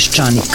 Peščanik.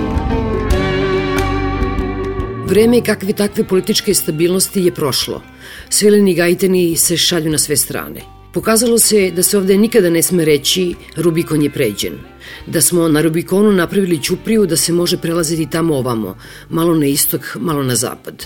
Vreme kakve takve političke stabilnosti je prošlo. Svileni gajteni se šalju na sve strane. Pokazalo se da se ovde nikada ne sme reći Rubikon je pređen. Da smo na Rubikonu napravili ćupriju da se može prelaziti tamo ovamo, malo na istok, malo na zapad.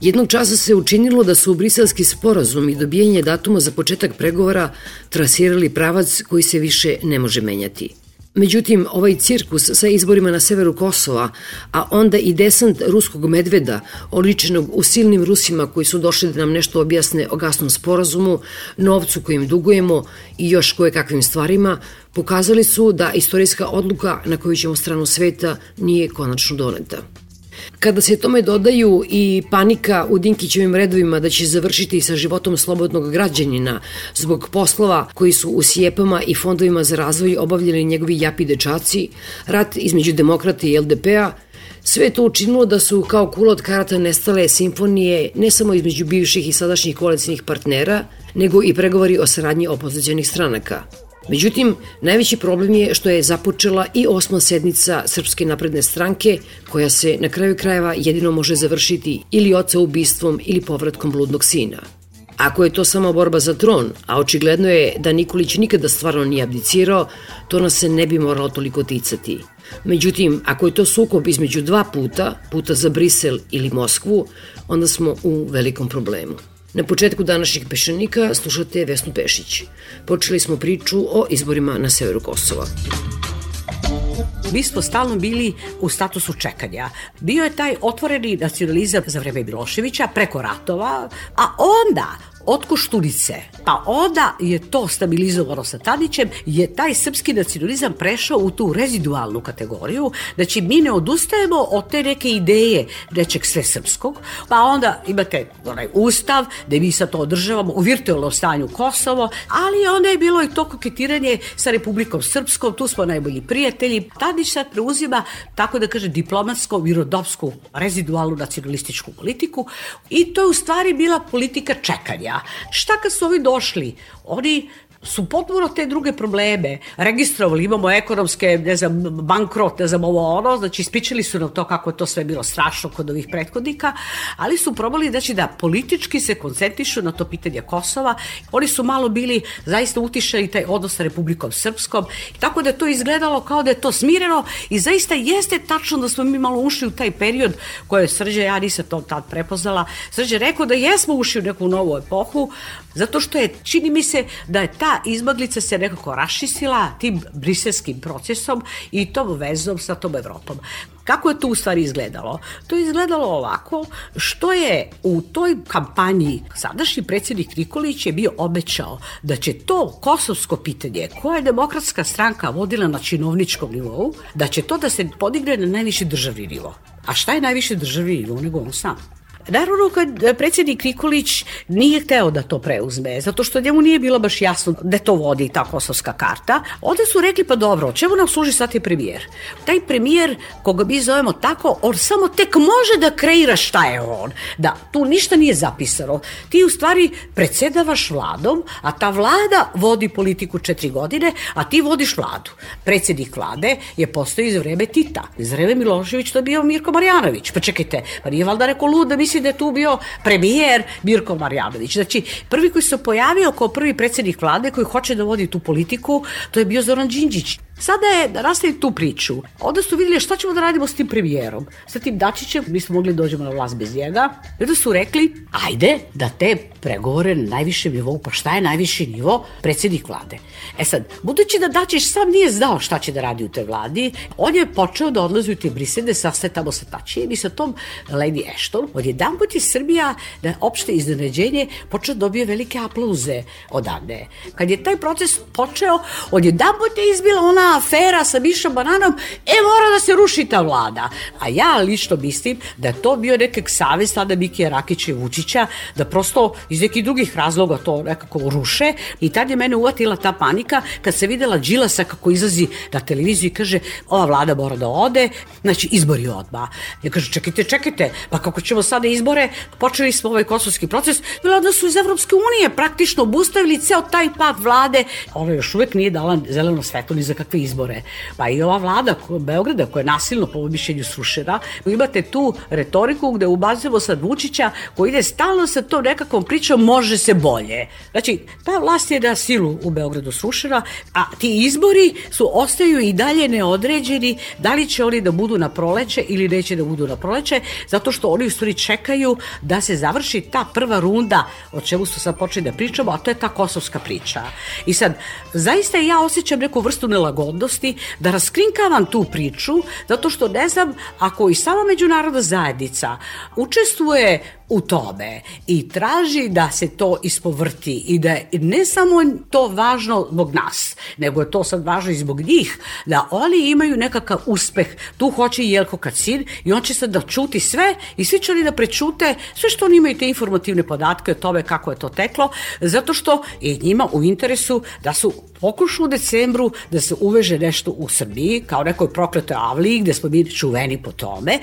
Jednog časa se učinilo da su u briselski sporazum i dobijanje datuma za početak pregovora trasirali pravac koji se više ne može menjati – Međutim, ovaj cirkus sa izborima na severu Kosova, a onda i desant ruskog medveda, oličenog u silnim Rusima koji su došli da nam nešto objasne o gasnom sporazumu, novcu kojim dugujemo i još koje kakvim stvarima, pokazali su da istorijska odluka na koju ćemo stranu sveta nije konačno doneta. Kada se tome dodaju i panika u Dinkićevim redovima da će završiti sa životom slobodnog građanina zbog poslova koji su u Sjepama i fondovima za razvoj obavljali njegovi japi dečaci, rat između demokrata i LDP-a, Sve to učinilo da su kao kula od karata nestale simfonije ne samo između bivših i sadašnjih koalicijnih partnera, nego i pregovori o saradnji opozicionih stranaka – Međutim, najveći problem je što je započela i osma sednica Srpske napredne stranke, koja se na kraju krajeva jedino može završiti ili oca ubistvom ili povratkom bludnog sina. Ako je to samo borba za tron, a očigledno je da Nikolić nikada stvarno nije abdicirao, to nas se ne bi moralo toliko ticati. Međutim, ako je to sukob između dva puta, puta za Brisel ili Moskvu, onda smo u velikom problemu. Na početku današnjeg pešanika slušate Vesnu Pešić. Počeli smo priču o izborima na severu Kosova. Mi smo stalno bili u statusu čekanja. Bio je taj otvoreni nacionalizam za vreme Miloševića preko ratova, a onda od Koštunice, pa onda je to stabilizovano sa Tadićem, je taj srpski nacionalizam prešao u tu rezidualnu kategoriju, znači mi ne odustajemo od te neke ideje nečeg sve srpskog, pa onda imate onaj ustav, gde mi sad to održavamo u virtualnom stanju Kosovo, ali onda je bilo i to koketiranje sa Republikom Srpskom, tu smo najbolji prijatelji. Tadić sad preuzima, tako da kaže, diplomatsku, mirodopsku, rezidualnu nacionalističku politiku i to je u stvari bila politika čekanja Šta kad su ovi došli? Oni su potpuno te druge probleme. Registrovali, imamo ekonomske, ne znam, bankrot, ne znam, ovo ono, znači ispričali su nam to kako je to sve bilo strašno kod ovih prethodnika, ali su probali znači, da politički se koncentrišu na to pitanje Kosova. Oni su malo bili zaista utišali taj odnos sa Republikom Srpskom, tako da to izgledalo kao da je to smireno i zaista jeste tačno da smo mi malo ušli u taj period koje je Srđe, ja nisam to tad prepoznala, Srđe rekao da jesmo ušli u neku novu epohu, zato što je, čini mi se da je ta izmaglica se nekako rašisila tim briselskim procesom i tom vezom sa tom Evropom. Kako je to u stvari izgledalo? To je izgledalo ovako, što je u toj kampanji sadašnji predsjednik Nikolić je bio obećao da će to kosovsko pitanje koje je demokratska stranka vodila na činovničkom nivou, da će to da se podigne na najviši državni nivo. A šta je najviši državni nivo nego on sam? Naravno, kad predsjednik Nikolić nije hteo da to preuzme, zato što njemu nije bilo baš jasno da to vodi ta kosovska karta, onda su rekli, pa dobro, čemu nam služi sad je premijer? Taj premijer, koga mi zovemo tako, on samo tek može da kreira šta je on. Da, tu ništa nije zapisano. Ti u stvari predsedavaš vladom, a ta vlada vodi politiku četiri godine, a ti vodiš vladu. Predsjednik vlade je postao iz vreme Tita. Iz vreme Milošević to je bio Mirko Marjanović. Pa čekajte, pa nije valjda neko lud da misli da je tu bio premijer Mirko Marjanović. Znači, prvi koji se pojavio kao prvi predsednik vlade koji hoće da vodi tu politiku, to je bio Zoran Đinđić. Sada je da nastavi tu priču. Onda su vidjeli šta ćemo da radimo s tim premijerom. Sa tim Dačićem, mi smo mogli da dođemo na vlast bez njega. I onda su rekli, ajde da te pregovore na najvišem nivou, pa šta je najviši nivo? Predsednik vlade. E sad, budući da Dačić sam nije znao šta će da radi u toj vladi, on je počeo da odlazi u te brisede, sastaje tamo sa Tačijem i sa tom Lady Ashton. Odjedan put je Srbija na opšte iznenađenje počeo da dobije velike aplauze odavde. Kad je taj proces počeo, odjedan put je izbila ona afera sa Mišom Bananom, e mora da se ruši ta vlada. A ja lično mislim da je to bio nekak savez tada Mikija Rakića i Vučića, da prosto iz nekih drugih razloga to nekako ruše i tad je mene uvatila ta panika kad se videla Đilasa kako izlazi na televiziju i kaže ova vlada mora da ode, znači izbori odba. Ja kaže čekajte, čekajte, pa kako ćemo sada izbore, počeli smo ovaj kosovski proces, bila da su iz Evropske unije praktično obustavili ceo taj pad vlade, ona još uvek nije dala zeleno svetlo ni za kakve izbore. Pa i ova vlada Beograda koja je nasilno po mišljenju srušena, imate tu retoriku gde ubazujemo sad Vučića koji ide stalno sa tom nekakvom pričom može se bolje. Znači, ta vlast je na silu u Beogradu srušena, a ti izbori su ostaju i dalje neodređeni da li će oni da budu na proleće ili neće da budu na proleće, zato što oni u stvari čekaju da se završi ta prva runda o čemu su sad počeli da pričamo, a to je ta kosovska priča. I sad, zaista ja osjećam neku vrstu nelagodnosti da raskrinkavam tu priču, zato što ne znam ako i sama međunarodna zajednica učestvuje u tome i traži da se to ispovrti i da ne samo to važno zbog nas, nego je to sad važno i zbog njih, da oni imaju nekakav uspeh. Tu hoće i Jelko Kacin i on će sad da čuti sve i svi će oni da prečute sve što oni imaju te informativne podatke o tome kako je to teklo, zato što je njima u interesu da su pokušu u decembru da se uveže nešto u Srbiji, kao nekoj prokletoj Avliji, gde smo mi čuveni po tome,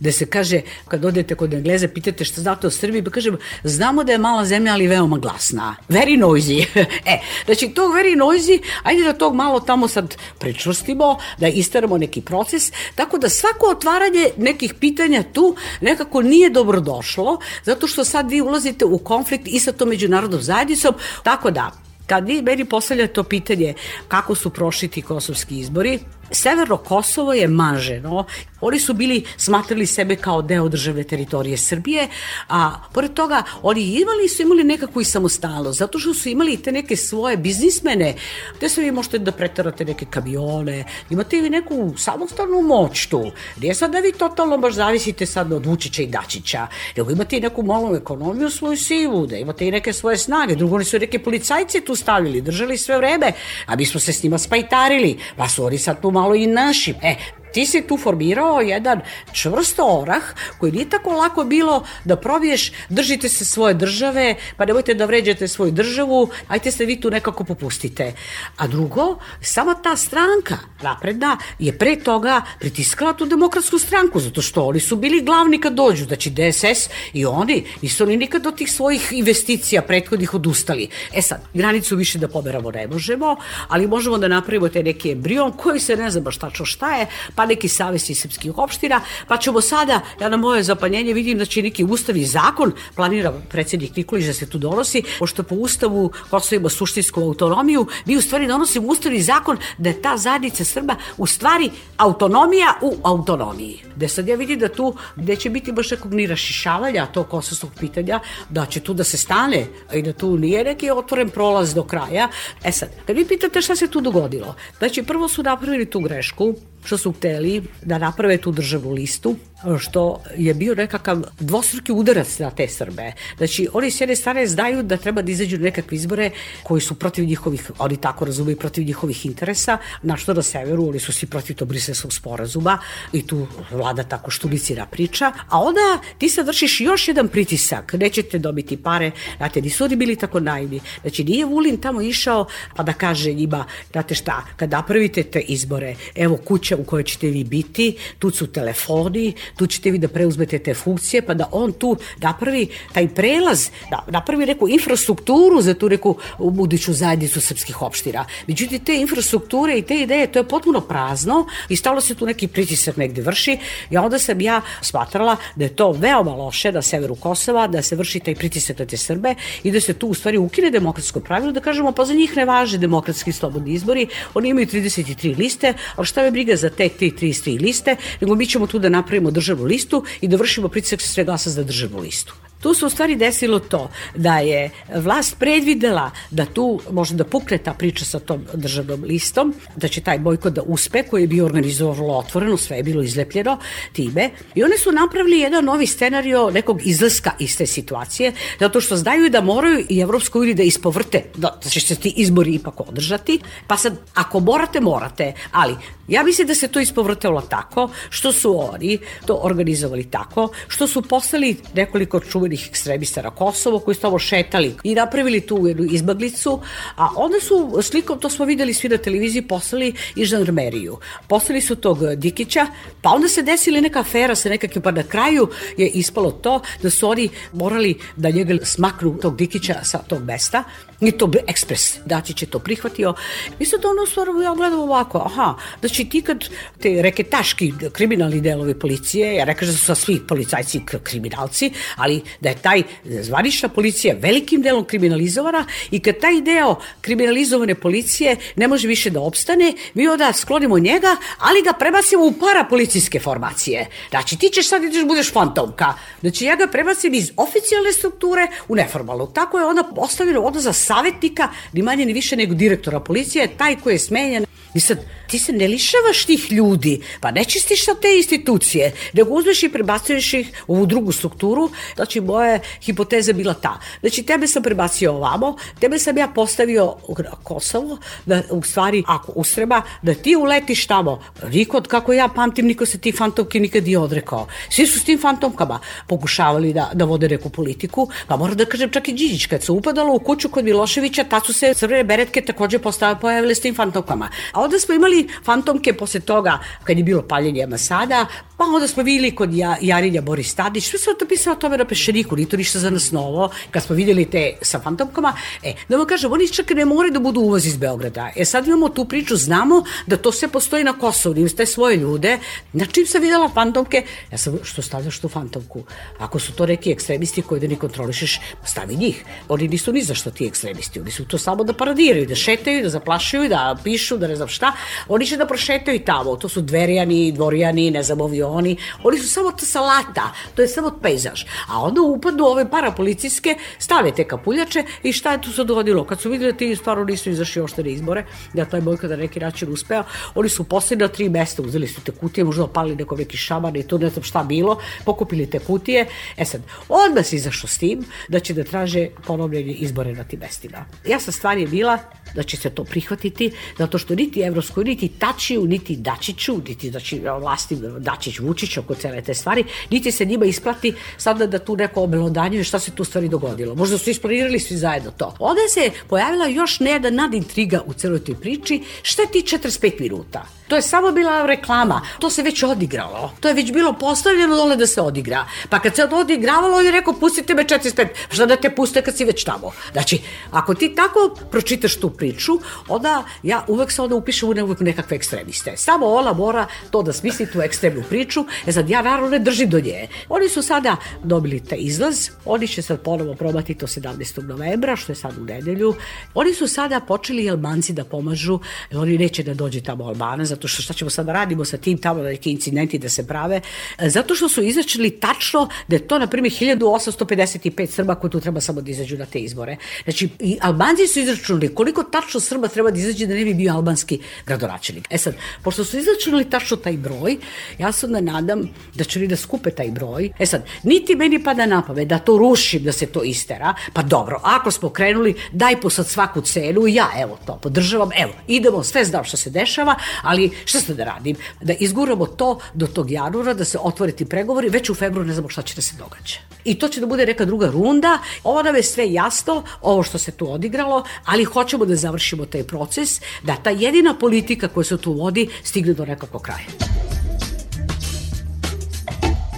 gde se kaže, kad odete kod Engleze, pitate šta znate o Srbiji, pa kažem, znamo da je mala zemlja, ali veoma glasna. Very noisy. e, znači, tog very noisy, ajde da tog malo tamo sad prečvrstimo, da isteramo neki proces, tako da svako otvaranje nekih pitanja tu nekako nije dobro došlo, zato što sad vi ulazite u konflikt i sa tom međunarodnom zajednicom, tako da Kad vi meni postavljate to pitanje kako su prošli ti kosovski izbori, Severno Kosovo je maženo. Oni su bili, smatrali sebe kao deo državne teritorije Srbije, a pored toga oni imali su imali nekakvu i samostalnost, zato što su imali te neke svoje biznismene, gde se vi možete da pretarate neke kamione, imate vi neku samostalnu moć tu. Nije sad da vi totalno baš zavisite sad od Vučića i Dačića, nego imate i neku malu ekonomiju svoju sivu, da imate i neke svoje snage, drugo oni su neke policajce tu stavili, držali sve vreme, a mi smo se s njima spajtarili, pa su oni sad tu malo i naši. E, ti si tu formirao jedan čvrsto orah koji nije tako lako bilo da probiješ, držite se svoje države, pa nemojte da vređate svoju državu, ajte se vi tu nekako popustite. A drugo, sama ta stranka napredna je pre toga pritiskala tu demokratsku stranku, zato što oni su bili glavni kad dođu, znači DSS i oni nisu oni nikad od tih svojih investicija prethodnih odustali. E sad, granicu više da pomeramo ne možemo, ali možemo da napravimo te neki embrion koji se ne zna baš tačno šta je, pa pa neki savez srpskih opština, pa ćemo sada, ja na moje zapanjenje vidim da će neki ustavi zakon, planira predsednik Nikolić da se tu donosi, pošto po ustavu Kosovo ima suštinsku autonomiju, mi u stvari donosimo ustavni zakon da je ta zajednica Srba u stvari autonomija u autonomiji. Gde sad ja vidim da tu, gde će biti baš nekog ni rašišavanja to kosovskog pitanja, da će tu da se stane i da tu nije neki otvoren prolaz do kraja. E sad, kad vi pitate šta se tu dogodilo, znači prvo su napravili tu grešku, što su hteli da naprave tu državnu listu, što je bio nekakav dvostruki udarac na te Srbe. Znači, oni s jedne strane znaju da treba da izađu nekakve izbore koji su protiv njihovih, oni tako razumeju, protiv njihovih interesa, na što na severu, oni su svi protiv to briselskog sporazuma i tu vlada tako štulicira priča, a onda ti sad vršiš još jedan pritisak, nećete dobiti pare, znate, nisu oni bili tako naivni. Znači, nije Vulin tamo išao pa da kaže njima, znate šta, kad napravite te izbore, evo kuća u kojoj ćete vi biti, tu su telefoni, tu ćete vi da preuzmete te funkcije, pa da on tu napravi taj prelaz, da napravi neku infrastrukturu za tu neku buduću zajednicu srpskih opština. Međutim, te infrastrukture i te ideje, to je potpuno prazno i stalo se tu neki pritisak negde vrši i onda sam ja smatrala da je to veoma loše na severu Kosova, da se vrši taj pritisak na te Srbe i da se tu u stvari ukine demokratsko pravilo, da kažemo pa za njih ne važe demokratski slobodni izbori, oni imaju 33 liste, ali šta je briga za te 33 liste, nego mi ćemo tu da napravimo državnu listu i da vršimo pritisak sa sve glasa za državnu listu. Tu se u stvari desilo to da je vlast predvidela da tu može da pukne ta priča sa tom državnom listom, da će taj bojkot da uspe, koji je bio organizovalo otvoreno, sve je bilo izlepljeno time. I one su napravili jedan novi scenario nekog izlaska iz te situacije, zato što znaju da moraju i Evropskoj uniji da ispovrte, da, da će se ti izbori ipak održati. Pa sad, ako morate, morate, ali ja mislim da se to ispovrtelo tako, što su oni to organizovali tako, što su poslali nekoliko čuvenih čuvenih ekstremista na Kosovo koji su tamo šetali i napravili tu jednu izbaglicu, a onda su slikom, to smo videli svi na televiziji, poslali i žandarmeriju. Poslali su tog Dikića, pa onda se desila neka afera sa nekakvim, pa na kraju je ispalo to da su oni morali da njega smaknu tog Dikića sa tog mesta I to ekspres, Dačić će to prihvatio. I sad ono stvarno ja gledam ovako, aha, znači ti kad te reketaški kriminalni delovi policije, ja kažem da su sa svi policajci kriminalci, ali da je taj zvanična policija velikim delom kriminalizovana i kad taj deo kriminalizovane policije ne može više da opstane, mi onda sklonimo njega, ali ga prebacimo u parapolicijske formacije. Znači ti ćeš sad ideš budeš fantomka. Znači ja ga prebacim iz oficijalne strukture u neformalnu. Tako je onda postavljeno onda za savetnika, ni manje ni više nego direktora policije, taj koji je smenjen. I sad, ti se ne lišavaš tih ljudi, pa ne čistiš sa te institucije, nego uzmeš i prebacuješ ih u ovu drugu strukturu. Znači, moja hipoteza bila ta. Znači, tebe sam prebacio ovamo, tebe sam ja postavio u Kosovo, da u stvari, ako ustreba, da ti uletiš tamo. Niko, kako ja pamtim, niko se ti fantomki nikad nije odrekao. Svi su s tim fantomkama pokušavali da, da vode neku politiku, pa moram da kažem čak i Điđić, kad se upadalo u kuću kod Miloševića, tad su se crvene beretke takođe postavile, pojavile s tim fantomkama. A onda smo imali fantomke posle toga, kad je bilo paljenje Masada, pa onda smo videli kod ja, Jarinja Boris Tadić, sve su to pisao o tome na pešeniku, nije to ništa za nas novo, kad smo videli te sa fantomkama, e, da vam kažem, oni čak ne moraju da budu uvoz iz Beograda. E sad imamo tu priču, znamo da to sve postoji na Kosovu, imate te svoje ljude, na čim sam videla fantomke, ja sam, što stavljaš tu fantomku? Ako su to neki ekstremisti koji da ne kontrolišeš, stavi njih. Oni nisu ni za što ti ekstremisti, oni su to samo da paradiraju, da šetaju, da zaplašuju, da pišu, da ne znam šta, oni će da prošetaju tamo, to su dverijani, dvorijani, ne znam, ovi oni, oni su samo ta salata, to je samo pejzaž. A onda upadu ove parapolicijske, stave te kapuljače i šta je tu se dogodilo? Kad su videli da ti stvarno nisu izašli oštene izbore, da taj boj kada neki način uspeo, oni su poslednje na tri mesta, uzeli su te kutije, možda opali neko neki šaman i to ne znam šta bilo, pokupili te kutije. E sad, odmah se izašao s tim da će da traže ponovljenje izbore na tim mestima. Jasna stvar je bila da će se to prihvatiti, zato što niti Evropskoj, niti Tačiju, niti Dačiću, niti znači, vlasti Dačić Vučić oko cele te stvari, niti se njima isplati sada da tu neko obelodanjuje šta se tu stvari dogodilo. Možda su isplanirali svi zajedno to. Onda se pojavila još ne jedan nadintriga u celoj toj priči, šta ti 45 minuta? To je samo bila reklama. To se već odigralo. To je već bilo postavljeno dole da se odigra. Pa kad se odigravalo, on je rekao, pustite me 45. Pa šta da te puste kad si već tamo? Znači, ako ti tako pročitaš tu priču, onda ja uvek se onda upišem u nekakve ekstremiste. Samo ona mora to da smisli tu ekstremnu priču. E sad, ja naravno ne držim do nje. Oni su sada dobili taj izlaz. Oni će sad ponovo probati to 17. novembra, što je sad u nedelju. Oni su sada počeli Albanci da pomažu, jer oni neće da dođe tamo Albana, zato što šta ćemo sad da radimo sa tim tamo neki incidenti da se prave, e, zato što su izačili tačno da je to, na primjer, 1855 Srba koji tu treba samo da izađu na te izbore. Znači, i Albanci su izračunali koliko tačno Srba treba da izađe da ne bi bio albanski gradonačelnik. E sad, pošto su izračunali tačno taj broj, ja se onda nadam da će li da skupe taj broj. E sad, niti meni pada na pamet da to rušim, da se to istera, pa dobro, ako smo krenuli, daj po sad svaku cenu, ja evo to podržavam, evo, idemo, sve znam što se dešava, ali šta ste da radim? Da izguramo to do tog januara, da se otvore ti pregovori, već u februaru ne znamo šta će da se događa. I to će da bude neka druga runda. Ovo nam je sve jasno, ovo što se tu odigralo, ali hoćemo da završimo taj proces, da ta jedina politika koja se tu vodi stigne do nekakvog kraja.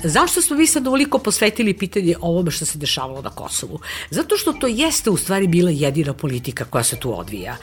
Zašto smo mi sad ovoliko posvetili pitanje ovome što se dešavalo na Kosovu? Zato što to jeste u stvari bila jedina politika koja se tu odvija.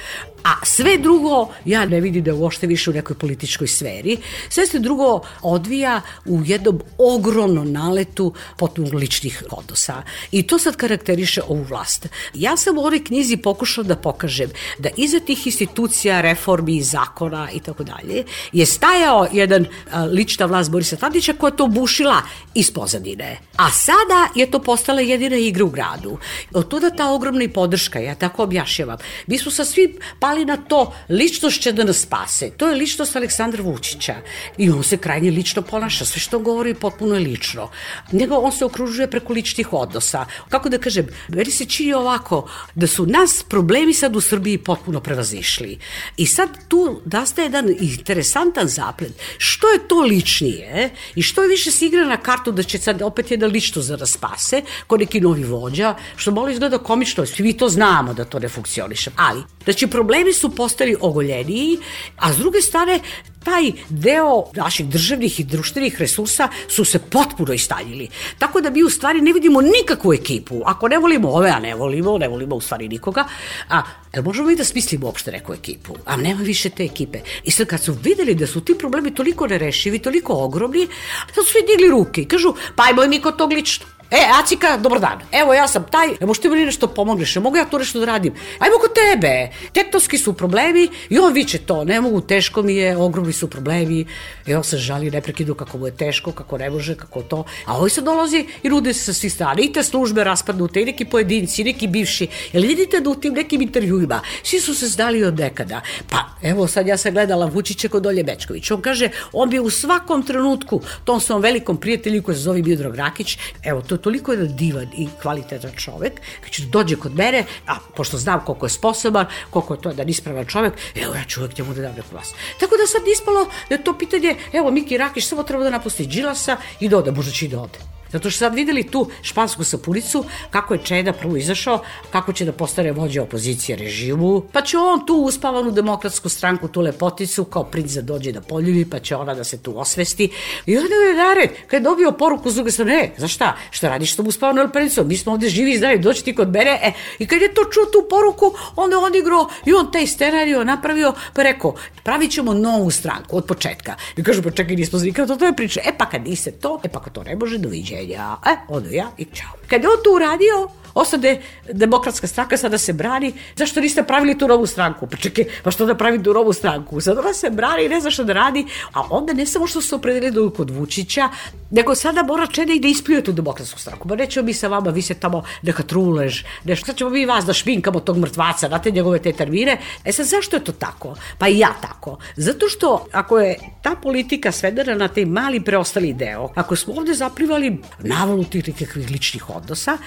A sve drugo, ja ne vidim da je uopšte više u nekoj političkoj sferi, sve se drugo odvija u jednom ogromnom naletu potpuno ličnih odnosa. I to sad karakteriše ovu vlast. Ja sam u ovoj knjizi pokušao da pokažem da iza tih institucija, reformi, zakona i tako dalje je stajao jedan lična vlast Borisa Tadića koja to bušila iz pozadine. A sada je to postala jedina igra u gradu. Od tuda ta ogromna i podrška, ja tako objašnjavam. Mi smo sa svim pali na to, ličnost će da nas spase. To je ličnost Aleksandra Vučića. I on se krajnje lično ponaša, sve što govori potpuno je lično. Nego on se okružuje preko ličnih odnosa. Kako da kažem, meni se čini ovako, da su nas problemi sad u Srbiji potpuno prevazišli. I sad tu nastaje jedan interesantan zaplet. Što je to ličnije i što je više se igra na kartu da će sad opet jedna ličnost da raspase, ko neki novi vođa, što malo izgleda komično, svi to znamo da to ne funkcioniše. Ali, znači problemi su postali ogoljeniji, a s druge strane taj deo naših državnih i društvenih resursa su se potpuno istaljili. Tako da mi u stvari ne vidimo nikakvu ekipu. Ako ne volimo ove, a ne volimo, ne volimo u stvari nikoga, a jel možemo i da smislimo uopšte neku ekipu? A nema više te ekipe. I sad kad su videli da su ti problemi toliko nerešivi, toliko ogromni, da su svi digli ruke i kažu, pa ajmo mi kod tog lično. E, Acika, dobar dan. Evo, ja sam taj, ne možete mi nešto pomogneš, ne mogu ja to nešto da radim. Ajmo kod tebe. Tektonski su problemi i on viče to, ne mogu, teško mi je, ogromni su problemi. I on se žali neprekidu kako mu je teško, kako ne može, kako to. A ovaj se dolazi i rude se sa svih strana. I te službe raspadnute, i neki pojedinci, i neki bivši. Jel vidite da u tim nekim intervjuima svi su se zdali od nekada. Pa, evo, sad ja sam gledala Vučića kod Olje Bečković. On kaže, on bi u svakom trenutku tom svom velikom prijatelju koji se zove Miodrag Rakić, evo, to toliko jedan divan i kvalitetan čovek, kad će da dođe kod mene, a pošto znam koliko je sposoban, koliko je to jedan ispravan čovek, evo ja ću uvek njemu da dam neku vas. Tako da sad ispalo da je to pitanje, evo Miki Rakić samo treba da napusti Đilasa i da ode, možda će i da ode. Zato što sad videli tu špansku sapunicu, kako je Čeda prvo izašao, kako će da postane vođa opozicije režimu, pa će on tu uspavanu demokratsku stranku, tu lepoticu, kao princ da dođe da poljubi, pa će ona da se tu osvesti. I onda je nared, kad je dobio poruku s druge strane, za šta? Šta radiš tom uspavanom lepoticom? Mi smo ovde živi i zdravi, doći ti kod mene. E, I kad je to čuo tu poruku, onda on igrao i on taj scenario napravio, pa rekao, pravit ćemo novu stranku od početka. I kažu, pa čekaj, nismo zvikali, to, to je priča. E pa kad niste to, e pa kad to ne može, doviđenja ja, e, odo ja i čao. Kad je on to uradio, osade demokratska stranka sada se brani, zašto niste pravili tu novu stranku? Pa čekaj, pa što da pravi tu novu stranku? Sad ona se brani i ne zna što da radi, a onda ne samo što se opredelili do kod Vučića, nego sada mora Čeda i da ispljuje tu demokratsku stranku. Pa nećemo mi sa vama, vi se tamo neka trulež, nešto, sad ćemo mi vas da šminkamo tog mrtvaca, znate njegove te termine. E sad, zašto je to tako? Pa i ja tako. Zato što ako je ta politika svedena na taj mali preostali deo, ako smo ovde zaplivali navalu tih nekakvih ličnih odnosa,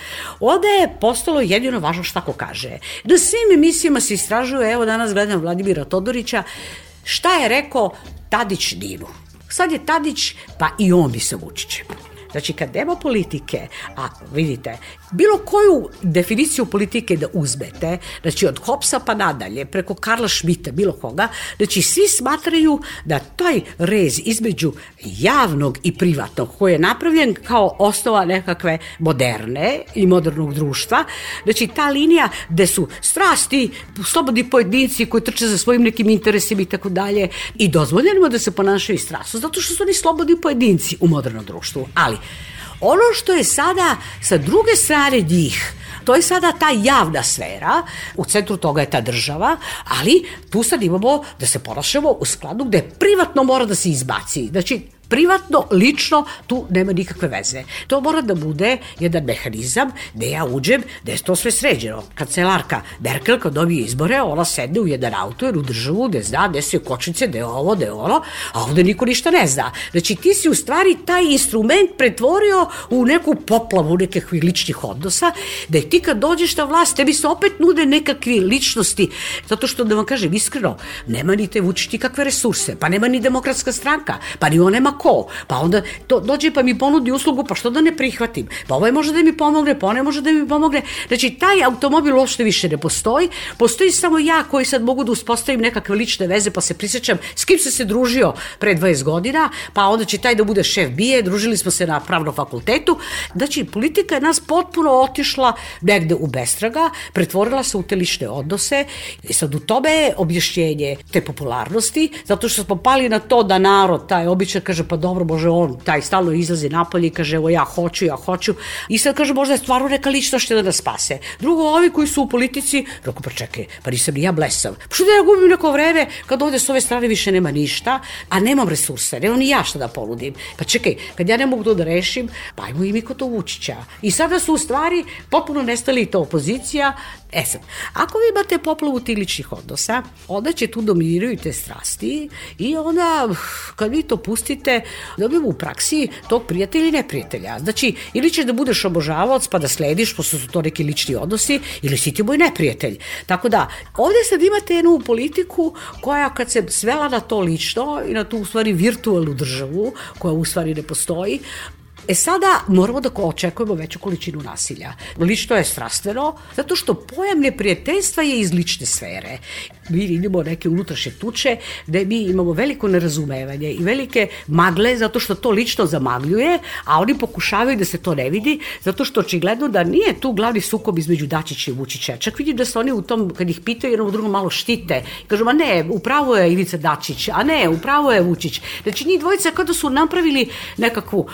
onda je postalo jedino važno šta ko kaže. Na svim emisijama se istražuje, evo danas gledam Vladimira Todorića, šta je rekao Tadić Dinu. Sad je Tadić, pa i on bi se Vučićem. Znači, kad nema politike, a vidite, bilo koju definiciju politike da uzmete, znači od Hopsa pa nadalje, preko Karla Šmita, bilo koga, znači svi smatraju da taj rez između javnog i privatnog, koji je napravljen kao osnova nekakve moderne i modernog društva, znači ta linija gde su strasti, slobodni pojedinci koji trče za svojim nekim interesima i tako dalje i dozvoljenimo da se ponašaju strasno, zato što su oni slobodni pojedinci u modernom društvu. Ali, Ono što je sada sa druge strane njih, to je sada ta javna sfera, u centru toga je ta država, ali tu sad imamo da se ponašamo u skladu gde privatno mora da se izbaci. Znači, privatno, lično, tu nema nikakve veze. To mora da bude jedan mehanizam gde ja uđem, gde je to sve sređeno. Kancelarka Merkel kad dobije izbore, ona sedne u jedan auto jer u državu gde zna gde su kočnice, gde je ovo, gde je ono, a ovde niko ništa ne zna. Znači ti si u stvari taj instrument pretvorio u neku poplavu nekakvih ličnih odnosa, da ti kad dođeš na vlast, tebi se opet nude nekakvi ličnosti, zato što da vam kažem iskreno, nema ni te vučiš kakve resurse, pa nema ni demokratska stranka, pa ni on nema ko? Pa onda to, dođe pa mi ponudi uslugu, pa što da ne prihvatim? Pa ovaj može da mi pomogne, pa onaj može da mi pomogne. Znači, taj automobil uopšte više ne postoji. Postoji samo ja koji sad mogu da uspostavim nekakve lične veze, pa se prisjećam s kim se se družio pre 20 godina, pa onda će taj da bude šef bije, družili smo se na pravnom fakultetu. Znači, politika je nas potpuno otišla negde u bestraga, pretvorila se u te lične odnose i sad u tome je objašnjenje te popularnosti, zato što smo pali na to da narod, taj običan, kaže, pa dobro, može on, taj stalno izlazi napolje i kaže, evo ja hoću, ja hoću. I sad kaže, možda je stvarno neka ličnost da nas spase. Drugo, ovi koji su u politici, rekao, pa čekaj, pa nisam ni ja blesav. Pa što da ja gubim neko vreme kad ovde s ove strane više nema ništa, a nemam resurse, nemam ni ja šta da ponudim. Pa čekaj, kad ja ne mogu to da rešim, pa ajmo i mi kod to Vučića. I sada su u stvari potpuno nestali to opozicija, E sad, ako vi imate poplavu tih ličnih odnosa, onda će tu dominiraju te strasti i onda kad vi to pustite, dobijemo u praksi tog prijatelja i neprijatelja. Znači, ili ćeš da budeš obožavac pa da slediš, pošto su to neki lični odnosi, ili si ti moj neprijatelj. Tako da, ovde sad imate jednu politiku koja kad se svela na to lično i na tu u stvari virtualnu državu, koja u stvari ne postoji, E sada moramo da očekujemo veću količinu nasilja. Lično je strastveno, zato što pojam neprijateljstva je iz lične sfere. Mi vidimo neke unutrašnje tuče gde mi imamo veliko nerazumevanje i velike magle zato što to lično zamagljuje, a oni pokušavaju da se to ne vidi, zato što očigledno da nije tu glavni sukob između Dačića i Vučića. Čak vidim da se oni u tom, kad ih pitaju, jednom drugom malo štite. Kažu, ma ne, upravo je Ivica Dačić, a ne, upravo je Vučić. Znači, njih dvojica kada su napravili nekakvu,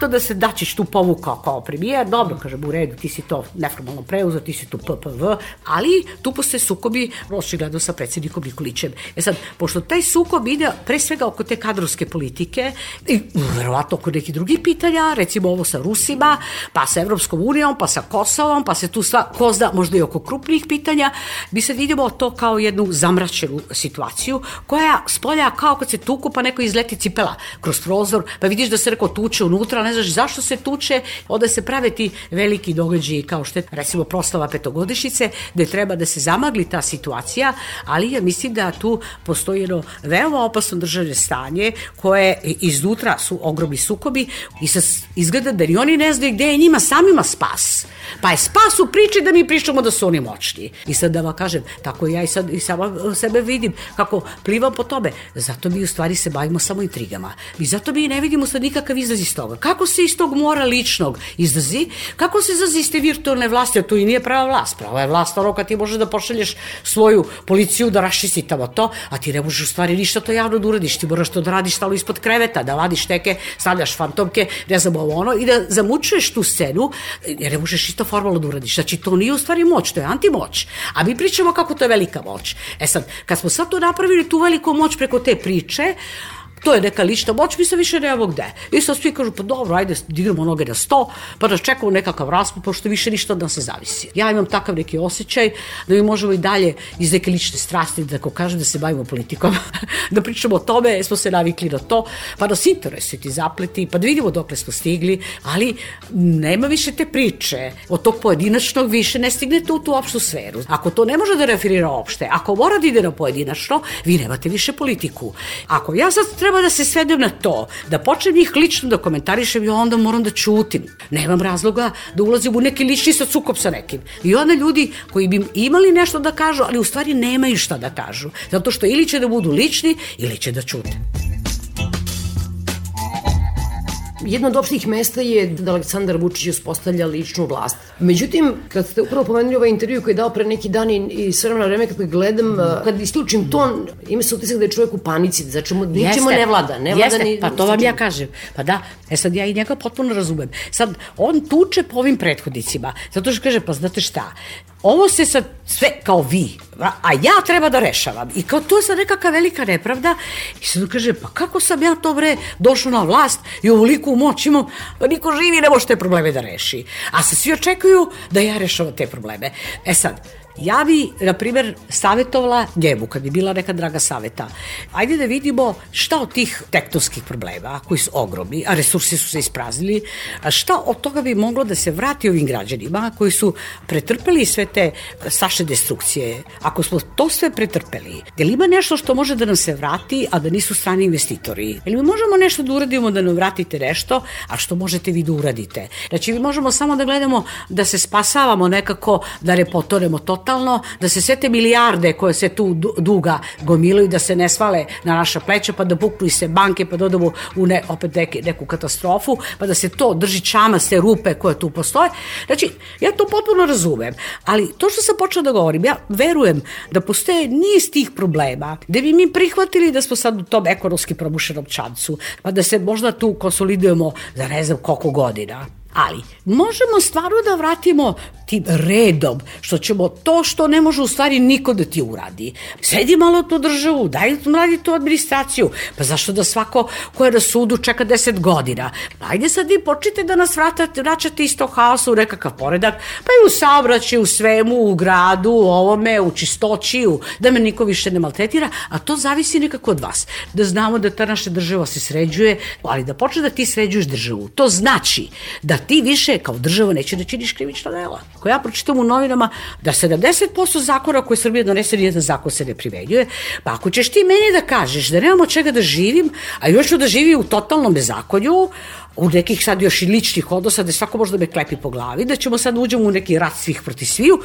da se Dačić tu povukao kao premijer, dobro, kažem, u redu, ti si to neformalno preuzeo, ti si tu PPV, ali tu postoje sukobi, očigledno sa predsednikom Nikolićem. E sad, pošto taj sukob ide pre svega oko te kadrovske politike i verovatno oko nekih drugih pitanja, recimo ovo sa Rusima, pa sa Evropskom unijom, pa sa Kosovom, pa se tu sva, ko zna, možda i oko krupnih pitanja, mi sad vidimo to kao jednu zamračenu situaciju, koja spolja kao kad se tuku, pa neko izleti cipela kroz prozor, pa vidiš da se neko tuče unutra, ne znaš zašto se tuče, onda se prave ti veliki događaji kao što je recimo proslava petogodišnjice, gde treba da se zamagli ta situacija, ali ja mislim da tu postoji jedno veoma opasno državne stanje koje iznutra su ogromni sukobi i sa, izgleda da ni oni ne znaju gde je njima samima spas. Pa je spas u priči da mi pričamo da su oni moćni. I sad da vam kažem, tako ja i sad i sama sebe vidim kako plivam po tome. Zato mi u stvari se bavimo samo intrigama. I zato mi ne vidimo sad nikakav izlaz iz toga. Kako se iz tog mora ličnog izlazi? Kako se izlazi iz te virtualne vlasti? A to i nije prava vlast. Prava je vlast ono kad ti možeš da pošalješ svoju policiju da raščisti tamo to, a ti ne možeš u stvari ništa to javno da uradiš. Ti moraš to da radiš stalo ispod kreveta, da vadiš teke, stavljaš fantomke, ne znam ovo ono, i da zamučuješ tu scenu, jer ne možeš isto formalno da uradiš. Znači, to nije u stvari moć, to je antimoć. A mi pričamo kako to je velika moć. E sad, kad smo sad to napravili, tu veliku moć preko te priče, to je neka lična moć, mi se više nemamo gde. I sad svi kažu, pa dobro, ajde, dignemo noge na sto, pa da čekamo nekakav raspad, pošto više ništa od nas ne zavisi. Ja imam takav neki osjećaj da mi možemo i dalje iz neke lične strasti, da ako kažem da se bavimo politikom, da pričamo o tome, smo se navikli na to, pa se interesuju ti zapleti, pa da vidimo dokle smo stigli, ali nema više te priče od tog pojedinačnog više ne stignete u tu opštu sferu. Ako to ne može da referira opšte, ako mora da ide na pojedinačno, vi nemate više politiku. Ako ja sad treba treba da se svedem na to, da počnem njih lično da komentarišem i onda moram da čutim. Nemam razloga da ulazim u neki lični sad sukob sa nekim. I onda ljudi koji bi imali nešto da kažu, ali u stvari nemaju šta da kažu. Zato što ili će da budu lični, ili će da čute. Jedno od opštih mesta je da Aleksandar Vučić uspostavlja ličnu vlast. Međutim, kad ste upravo pomenuli ovaj intervju koji je dao pre neki dan i, i sve vremena vreme kako gledam, mm. kad isključim ton, ima se utisak da je čovjek u panici, znači mu ničemu ne vlada. Ne vlada Jeste, ni, pa to vam ja kažem. Pa da, e sad ja i njega potpuno razumem. Sad, on tuče po ovim prethodnicima, zato što kaže, pa znate šta, ovo se sad sve kao vi, a ja treba da rešavam. I kao to je sad nekakva velika nepravda. I sad kaže, pa kako sam ja to bre došao na vlast i ovoliku moć imam, pa niko živi ne može te probleme da reši. A se svi očekuju da ja rešavam te probleme. E sad, Ja bi, na primjer, savjetovala njemu, kad bi bila neka draga saveta. Ajde da vidimo šta od tih tektonskih problema, koji su ogromni, a resursi su se ispraznili, a šta od toga bi moglo da se vrati ovim građanima koji su pretrpeli sve te saše destrukcije, ako smo to sve pretrpeli, je li ima nešto što može da nam se vrati, a da nisu strani investitori? Je li mi možemo nešto da uradimo da nam vratite nešto, a što možete vi da uradite? Znači, mi možemo samo da gledamo da se spasavamo nekako, da ne potonemo totalno, da se sve te milijarde koje se tu duga gomilaju, da se ne svale na naša pleća, pa da buknu se banke, pa da u ne, opet neke, neku katastrofu, pa da se to drži čama se rupe koje tu postoje. Znači, ja to potpuno razumem, ali to što sam počela da govorim, ja verujem da postoje niz tih problema, da bi mi prihvatili da smo sad u tom ekonomski probušenom čancu, pa da se možda tu konsolidujemo za ne znam koliko godina. Ali, možemo stvarno da vratimo tim redom, što ćemo to što ne može u stvari niko da ti uradi. Sredi malo tu državu, daj radi tu administraciju, pa zašto da svako ko je na sudu čeka 10 godina? Ajde sad vi počite da nas vratate, vraćate isto haosa u nekakav poredak, pa i u saobraćaju, u svemu, u gradu, u ovome, u čistoći, u, da me niko više ne maltretira, a to zavisi nekako od vas. Da znamo da ta naša država se sređuje, ali da počne da ti sređuješ državu. To znači da ti više kao država neće da činiš krivična dela. Ako ja pročitam u novinama da 70% zakona koje Srbija donese, nijedan zakon se ne primenjuje, pa ako ćeš ti meni da kažeš da nemamo čega da živim, a još ću da živi u totalnom bezakonju, u nekih sad još i ličnih odnosa da svako može da me klepi po glavi, da ćemo sad uđemo u neki rat svih proti sviju,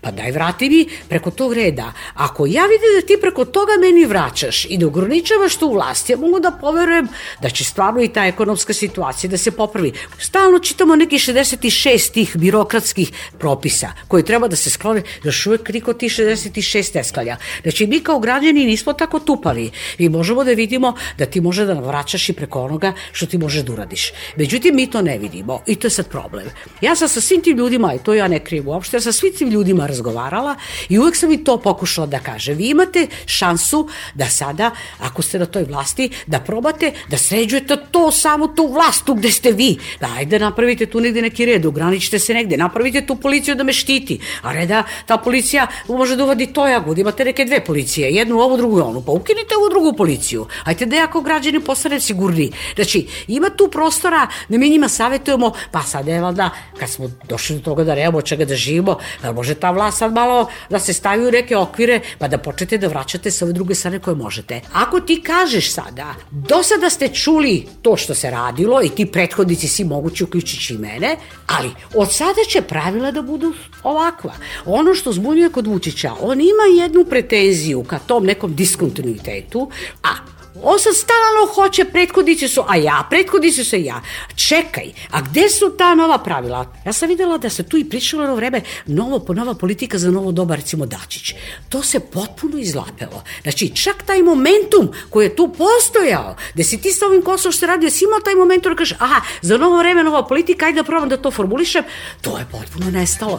pa daj vrati mi preko tog reda. Ako ja vidim da ti preko toga meni vraćaš i da ograničavaš tu vlast, ja mogu da poverujem da će stvarno i ta ekonomska situacija da se popravi. Stalno čitamo neki 66 tih birokratskih propisa koji treba da se sklone, još uvek niko ti 66 ne sklanja. Znači mi kao građani nismo tako tupavi. Mi možemo da vidimo da ti može da vraćaš i preko onoga što ti može da uradiš. Međutim, mi to ne vidimo i to je sad problem. Ja sam sa svim tim ljudima, i to ja ne krijem uopšte, ja sam svim tim ljudima razgovarala i uvek sam i to pokušala da kaže. Vi imate šansu da sada, ako ste na toj vlasti, da probate da sređujete to samo tu vlast, tu gde ste vi. Da, ajde napravite tu negde neki red, ograničite se negde, napravite tu policiju da me štiti, a ne da ta policija može da uvadi to jagod, imate neke dve policije, jednu ovu, drugu onu, pa ukinite ovu drugu policiju. Ajte da jako građani postane sigurni. Znači, ima tu prostor prostora da mi njima savjetujemo, pa sad je valjda, kad smo došli do toga da nemamo čega da živimo, da može ta vlast sad malo da se stavi u neke okvire, pa da počnete da vraćate sa ove druge strane koje možete. Ako ti kažeš sada, do sada ste čuli to što se radilo i ti prethodnici svi mogući uključujući i mene, ali od sada će pravila da budu ovakva. Ono što zbunjuje kod Vučića, on ima jednu pretenziju ka tom nekom diskontinuitetu, a On sad stalno hoće, prethodnici su, a ja, prethodnici su ja. Čekaj, a gde su ta nova pravila? Ja sam videla da se tu i pričalo na vreme novo nova politika za novo doba, recimo Dačić. To se potpuno izlapelo. Znači, čak taj momentum koji je tu postojao, gde si ti sa ovim Kosovom što radio, si imao taj momentum da kažeš, aha, za novo vreme nova politika, ajde da probam da to formulišem, to je potpuno nestalo.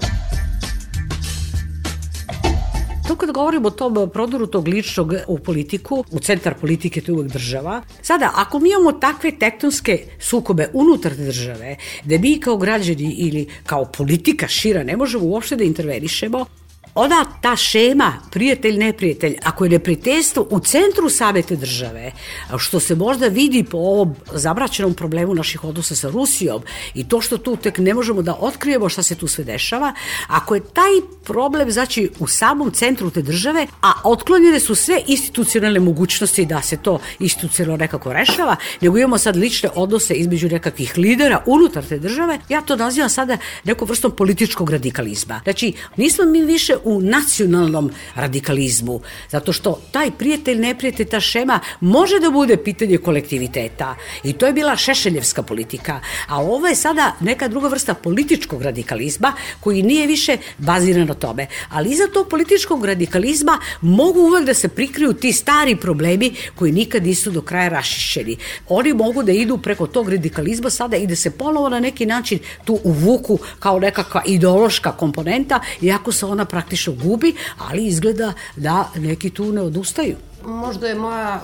To kad govorimo o tom prodoru tog ličnog u politiku, u centar politike to je uvek država. Sada, ako mi imamo takve tektonske sukobe unutar države, da mi kao građani ili kao politika šira ne možemo uopšte da intervenišemo, ona ta šema, prijatelj, neprijatelj, ako je neprijateljstvo u centru savete države, što se možda vidi po ovom zabraćenom problemu naših odnosa sa Rusijom i to što tu tek ne možemo da otkrijemo šta se tu sve dešava, ako je taj problem znači u samom centru te države, a otklonjene su sve institucionalne mogućnosti da se to institucionalno nekako rešava, nego imamo sad lične odnose između nekakvih lidera unutar te države, ja to nazivam sada nekom vrstom političkog radikalizma. Znači, nismo mi više u nacionalnom radikalizmu, zato što taj prijatelj, neprijatelj, ta šema može da bude pitanje kolektiviteta. I to je bila Šešeljevska politika, a ovo je sada neka druga vrsta političkog radikalizma koji nije više baziran na tome, ali iza tog političkog radikalizma mogu uvek da se prikriju ti stari problemi koji nikad nisu do kraja rašišćeni. Oni mogu da idu preko tog radikalizma sada i da se ponovo na neki način tu uvuku kao nekakva ideološka komponenta, iako se ona praktično praktično gubi, ali izgleda da neki tu ne odustaju možda je moja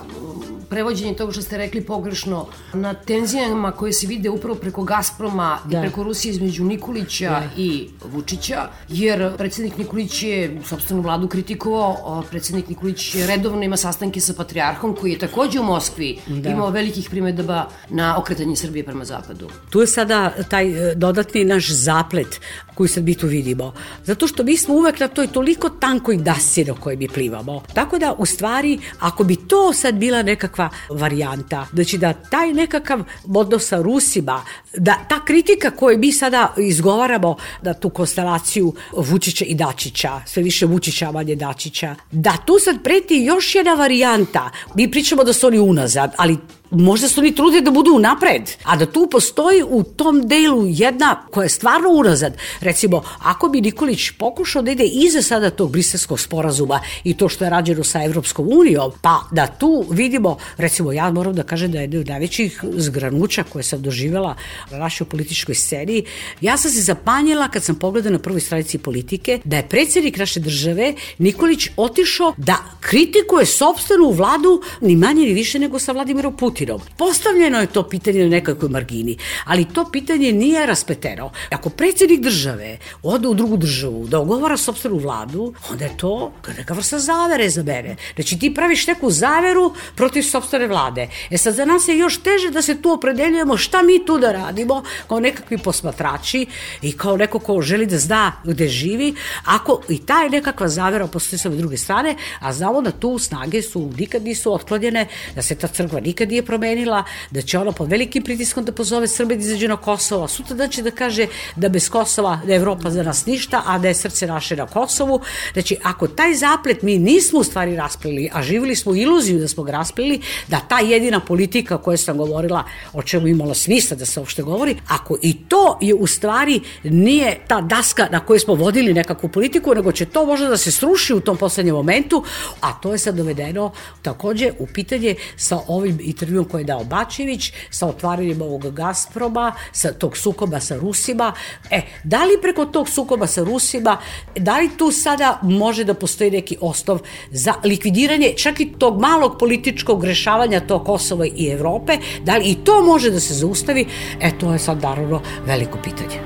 prevođenje toga što ste rekli pogrešno na tenzijama koje se vide upravo preko Gazproma da. i preko Rusije između Nikolića da. i Vučića, jer predsednik Nikolić je sobstvenu vladu kritikovao, predsednik Nikolić redovno ima sastanke sa patrijarhom koji je takođe u Moskvi da. imao velikih primedaba na okretanje Srbije prema zapadu. Tu je sada taj e, dodatni naš zaplet koju sad mi tu vidimo. Zato što mi smo uvek na toj toliko tankoj dasi na kojoj mi plivamo. Tako da, u stvari, ako bi to sad bila nekakva varijanta, znači da taj nekakav odnos sa Rusima, da ta kritika koju mi sada izgovaramo da tu konstelaciju Vučića i Dačića, sve više Vučića, manje Dačića, da tu sad preti još jedna varijanta. Mi pričamo da su oni unazad, ali možda su oni trude da budu napred, a da tu postoji u tom delu jedna koja je stvarno unazad. Recimo, ako bi Nikolić pokušao da ide iza sada tog briselskog sporazuma i to što je rađeno sa Evropskom unijom, pa da tu vidimo, recimo ja moram da kažem da je jedna od najvećih zgranuća koje sam doživjela na našoj političkoj sceni, ja sam se zapanjila kad sam pogledala na prvoj stranici politike da je predsjednik naše države Nikolić otišao da kritikuje sobstvenu vladu ni manje ni više nego sa Vladimirom Putinom Putinom. Postavljeno je to pitanje na nekakvoj margini, ali to pitanje nije raspeteno. Ako predsjednik države ode u drugu državu da ogovara sobstvenu vladu, onda je to neka vrsta zavere za mene. Znači ti praviš neku zaveru protiv sobstvene vlade. E sad za nas je još teže da se tu opredeljujemo šta mi tu da radimo kao nekakvi posmatrači i kao neko ko želi da zna gde živi, ako i ta je nekakva zavera postoji sa druge strane, a znamo da tu snage su nikad nisu otklonjene, da se ta crkva nikad nije promenila, da će ona pod velikim pritiskom da pozove Srbe da izađe na Kosovo, sutra da će da kaže da bez Kosova da Evropa za nas ništa, a da je srce naše na Kosovu. Znači, ako taj zaplet mi nismo u stvari rasplili, a živili smo iluziju da smo ga rasplili, da ta jedina politika o kojoj sam govorila, o čemu imalo smisla da se uopšte govori, ako i to je u stvari nije ta daska na kojoj smo vodili nekakvu politiku, nego će to možda da se sruši u tom poslednjem momentu, a to je sad dovedeno takođe u pitanje sa ovim intervjuom intervju koji je dao Bačević sa otvaranjem ovog Gazproma, sa tog sukoba sa Rusima. E, da li preko tog sukoba sa Rusima, da li tu sada može da postoji neki ostov za likvidiranje čak i tog malog političkog rešavanja tog Kosova i Evrope, da li i to može da se zaustavi? E, to je sad naravno veliko pitanje.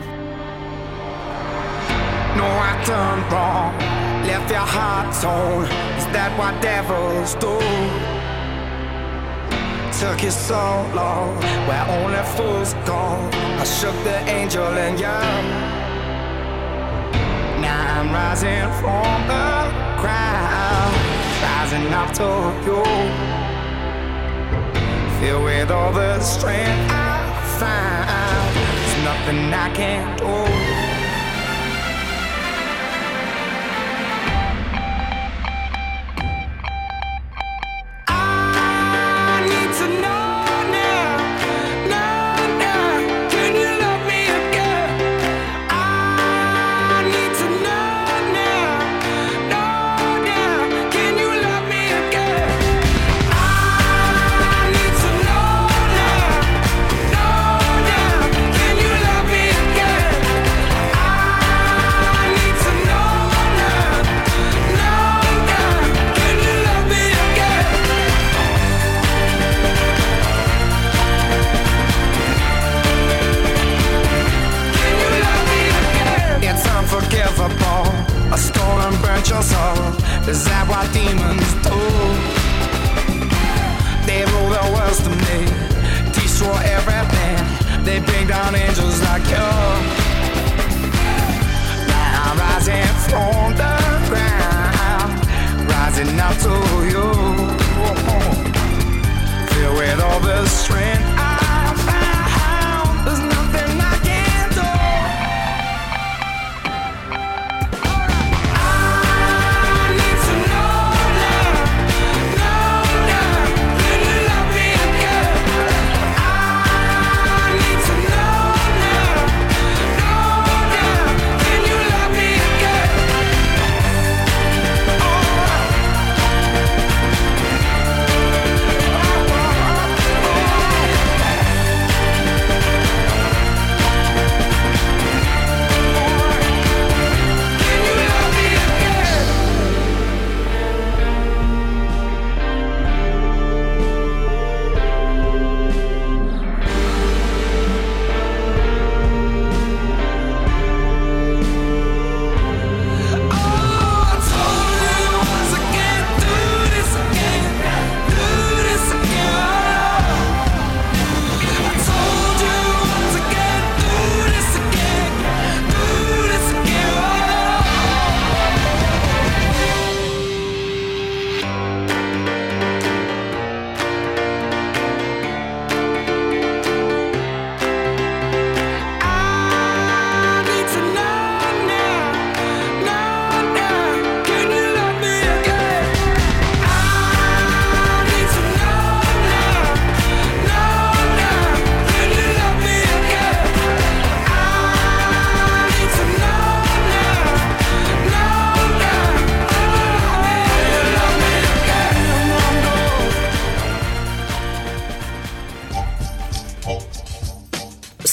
No, I turned wrong, left your heart torn. Is that what devils do? Took you so long, where only fools go. I shook the angel and young. Now I'm rising from the ground, rising up to you. Filled with all the strength I find, there's nothing I can't do. Is that what demons do? They rule the world to me, destroy everything. They bring down angels like you. Now I'm rising from the ground, rising up to you. Filled with all the strength.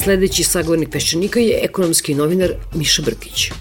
Sledeći sagovornik Peščanika je ekonomski novinar Miša Brkić.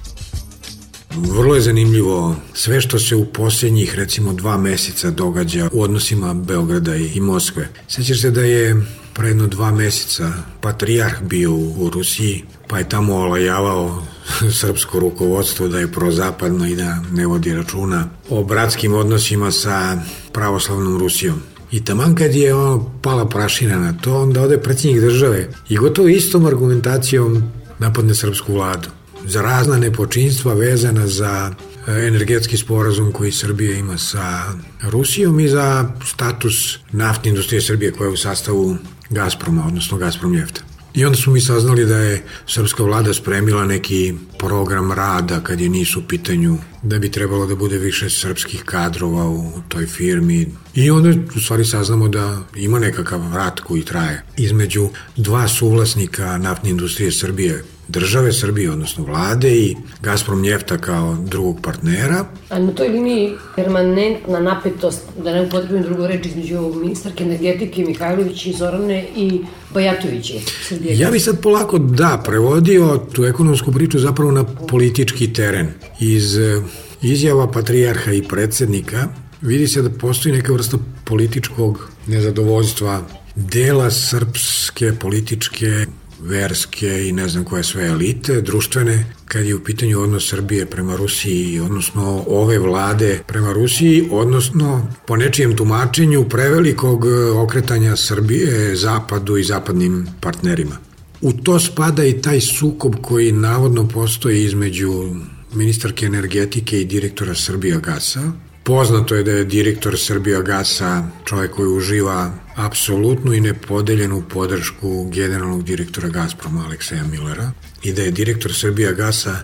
Vrlo je zanimljivo sve što se u posljednjih recimo dva meseca događa u odnosima Beograda i Moskve. Sećaš se da je pre jedno dva meseca patrijarh bio u Rusiji, pa je tamo olajavao srpsko rukovodstvo da je prozapadno i da ne vodi računa o bratskim odnosima sa pravoslavnom Rusijom. I taman kad je ono pala prašina na to, onda ode predsjednik države i gotovo istom argumentacijom napadne srpsku vladu za razna nepočinstva vezana za e, energetski sporazum koji Srbija ima sa Rusijom i za status naftne industrije Srbije koja je u sastavu Gazproma, odnosno Gazprom njefta. I onda smo mi saznali da je srpska vlada spremila neki program rada kad je nisu u pitanju da bi trebalo da bude više srpskih kadrova u toj firmi. I onda u stvari saznamo da ima nekakav rat koji traje između dva suvlasnika naftne industrije Srbije države Srbije, odnosno vlade i Gazprom njefta kao drugog partnera. A na toj liniji permanentna napetost, da ne upotrebim drugu reč, između ministarke energetike Mihajlović i Zorane i Bajatovića. Ja bi sad polako, da, prevodio tu ekonomsku priču zapravo na politički teren. Iz eh, izjava patrijarha i predsednika vidi se da postoji neka vrsta političkog nezadovoljstva dela srpske političke verske i ne znam koje sve elite, društvene, kad je u pitanju odnos Srbije prema Rusiji, odnosno ove vlade prema Rusiji, odnosno po nečijem tumačenju prevelikog okretanja Srbije zapadu i zapadnim partnerima. U to spada i taj sukob koji navodno postoji između ministarke energetike i direktora Srbija Gasa, Poznato je da je direktor Srbija Gasa čovjek koji uživa apsolutnu i nepodeljenu podršku generalnog direktora Gazproma Alekseja Millera i da je direktor Srbija Gasa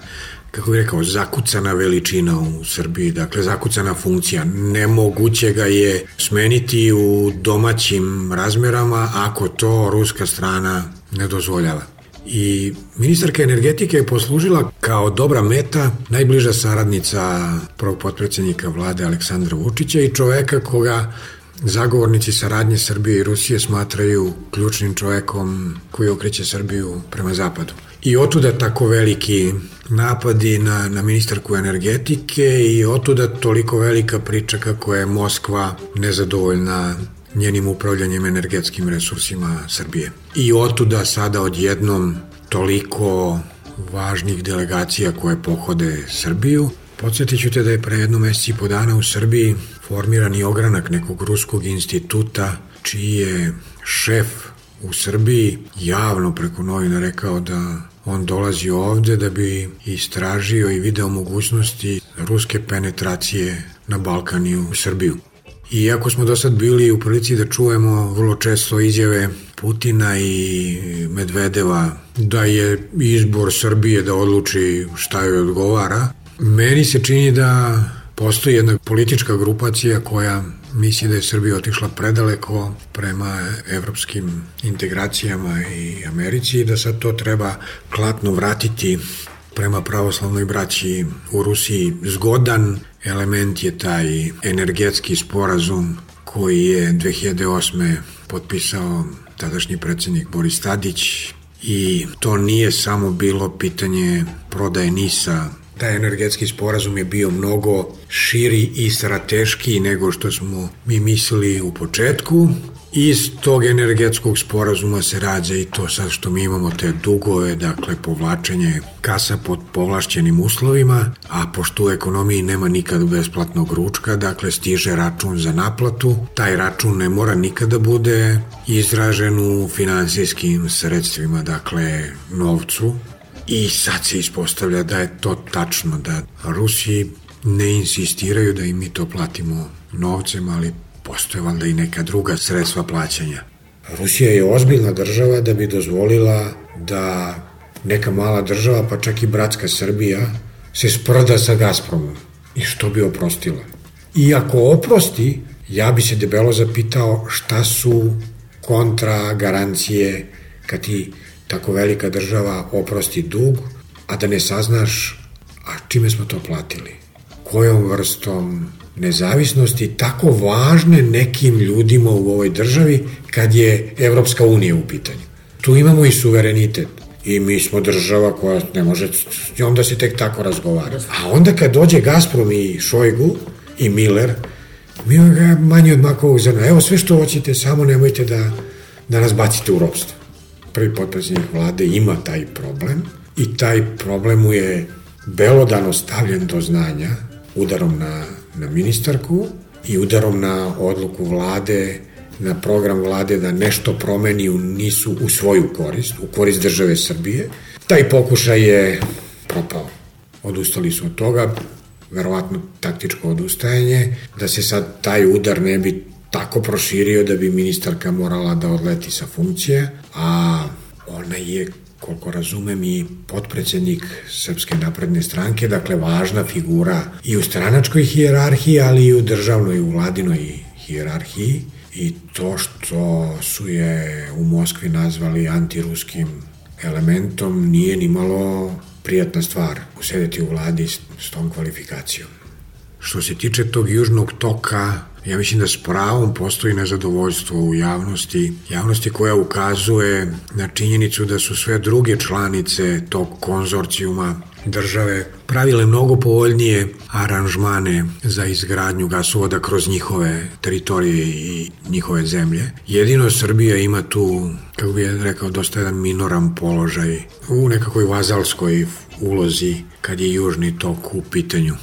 kako bih rekao, zakucana veličina u Srbiji, dakle zakucana funkcija. Nemoguće ga je smeniti u domaćim razmerama ako to ruska strana ne dozvoljava. I ministarka energetike je poslužila kao dobra meta najbliža saradnica prvog potpredsjednika vlade Aleksandra Vučića i čoveka koga zagovornici saradnje Srbije i Rusije smatraju ključnim čovekom koji okreće Srbiju prema zapadu. I otuda tako veliki napadi na, na ministarku energetike i otuda toliko velika priča kako je Moskva nezadovoljna njenim upravljanjem energetskim resursima Srbije. I otuda sada odjednom toliko važnih delegacija koje pohode Srbiju. Podsjetit ću te da je pre jedno meseci i po dana u Srbiji formiran i ogranak nekog ruskog instituta čiji je šef u Srbiji javno preko novina rekao da on dolazi ovde da bi istražio i video mogućnosti ruske penetracije na Balkan i u Srbiju. Iako smo do sad bili u prilici da čujemo vrlo često izjave Putina i Medvedeva da je izbor Srbije da odluči šta joj odgovara, meni se čini da postoji jedna politička grupacija koja misli da je Srbija otišla predaleko prema evropskim integracijama i Americi i da sad to treba klatno vratiti prema pravoslavnoj braći u Rusiji. Zgodan element je taj energetski sporazum koji je 2008. potpisao tadašnji predsednik Boris Tadić i to nije samo bilo pitanje prodaje NISA taj energetski sporazum je bio mnogo širi i strateški nego što smo mi mislili u početku Iz tog energetskog sporazuma se rađa i to sad što mi imamo te dugove, dakle povlačenje kasa pod povlašćenim uslovima, a pošto u ekonomiji nema nikad besplatnog ručka, dakle stiže račun za naplatu, taj račun ne mora nikada da bude izražen u finansijskim sredstvima, dakle novcu, I sad se ispostavlja da je to tačno, da Rusi ne insistiraju da im mi to platimo novcem, ali postoje valjda i neka druga sredstva plaćanja. Rusija je ozbiljna država da bi dozvolila da neka mala država, pa čak i bratska Srbija, se sprda sa Gazpromom. I što bi oprostila? I ako oprosti, ja bi se debelo zapitao šta su kontra garancije kad ti tako velika država oprosti dug, a da ne saznaš a čime smo to platili, kojom vrstom nezavisnosti tako važne nekim ljudima u ovoj državi kad je Evropska unija u pitanju. tu imamo i suverenitet. I mi smo država koja ne može, s njom da se tek tako razgovara. A onda kad dođe Gazprom i Šojgu i Miller, mi ga manje od makovog zrna. Evo sve što hoćete, samo nemojte da, da nas bacite u ropstvo. Prvi potpredsjednik vlade ima taj problem i taj problem mu je belodano stavljen do znanja udarom na, na ministarku i udarom na odluku vlade na program vlade da nešto promeni u, nisu u svoju korist, u korist države Srbije. Taj pokušaj je propao. Odustali su od toga, verovatno taktičko odustajanje, da se sad taj udar ne bi tako proširio da bi ministarka morala da odleti sa funkcije, a ona je koliko razumem i potpredsednik Srpske napredne stranke, dakle važna figura i u stranačkoj hijerarhiji, ali i u državnoj u vladinoj hijerarhiji i to što su je u Moskvi nazvali antiruskim elementom nije ni malo prijatna stvar usedeti u vladi s tom kvalifikacijom. Što se tiče tog južnog toka, ja mislim da s pravom postoji nezadovoljstvo u javnosti, javnosti koja ukazuje na činjenicu da su sve druge članice tog konzorcijuma države pravile mnogo povoljnije aranžmane za izgradnju gasovoda kroz njihove teritorije i njihove zemlje. Jedino Srbija ima tu, kako bih rekao, dosta jedan minoran položaj u nekakvoj vazalskoj ulozi kad je južni tok u pitanju.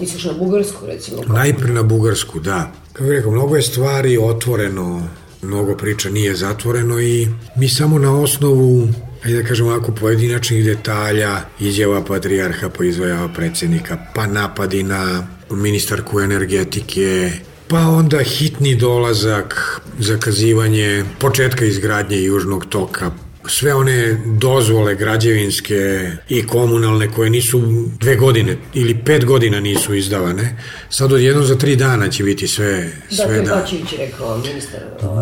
Misliš na Bugarsku, recimo? Najpre na Bugarsku, da. Kako bih rekao, mnogo je stvari otvoreno, mnogo priča nije zatvoreno i mi samo na osnovu ajde da kažemo ovako, pojedinačnih detalja, izjava patrijarha pa izvojava predsednika, pa napadi na ministarku energetike, pa onda hitni dolazak, zakazivanje početka izgradnje južnog toka, sve one dozvole građevinske i komunalne koje nisu dve godine ili pet godina nisu izdavane, sad odjedno za tri dana će biti sve... Da, sve da, to je rekao ministar.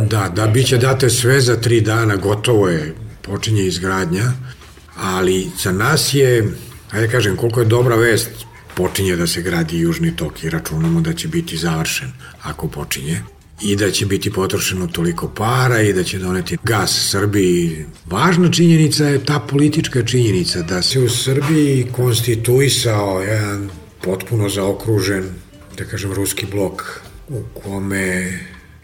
Da, da, bit će date sve za tri dana, gotovo je, počinje izgradnja, ali za nas je, ajde da kažem, koliko je dobra vest, počinje da se gradi Južni tok i računamo da će biti završen ako počinje i da će biti potrošeno toliko para i da će doneti gas Srbiji. Važna činjenica je ta politička činjenica da se u Srbiji konstituisao jedan potpuno zaokružen, da kažem, ruski blok u kome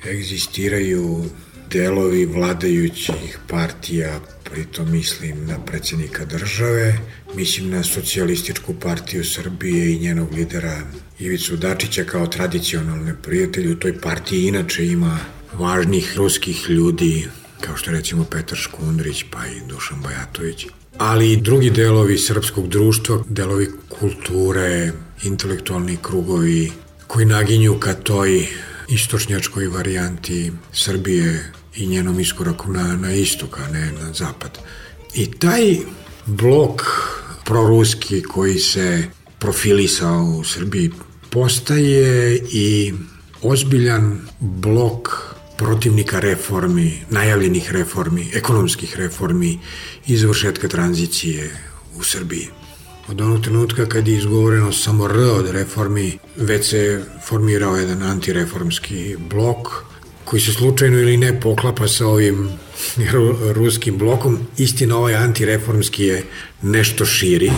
egzistiraju delovi vladajućih partija, pritom mislim na predsjednika države, mislim na socijalističku partiju Srbije i njenog lidera Ivicu Dačića kao tradicionalne prijatelje. U toj partiji inače ima važnih ruskih ljudi, kao što recimo Petar Škundrić pa i Dušan Bajatović. Ali i drugi delovi srpskog društva, delovi kulture, intelektualni krugovi koji naginju ka toj istočnjačkoj varijanti Srbije i njenom iskoraku na, na istok, a ne na zapad. I taj blok proruski koji se profilisao u Srbiji postaje i ozbiljan blok protivnika reformi, najavljenih reformi, ekonomskih reformi i završetka tranzicije u Srbiji. Od onog trenutka kad je izgovoreno samo R od reformi, već se formirao jedan antireformski blok koji se slučajno ili ne poklapa sa ovim ruskim blokom. Istina, ovaj antireformski je nešto širi.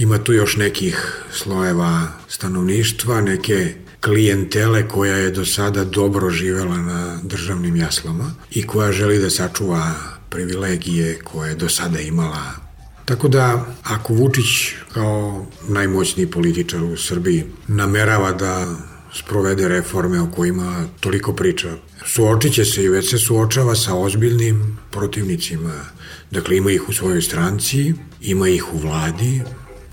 Ima tu još nekih slojeva stanovništva, neke klijentele koja je do sada dobro živela na državnim jaslama i koja želi da sačuva privilegije koje je do sada imala. Tako da, ako Vučić kao najmoćniji političar u Srbiji namerava da sprovede reforme o kojima toliko priča. Suočit će se i već se suočava sa ozbiljnim protivnicima. Dakle, ima ih u svojoj stranci, ima ih u vladi,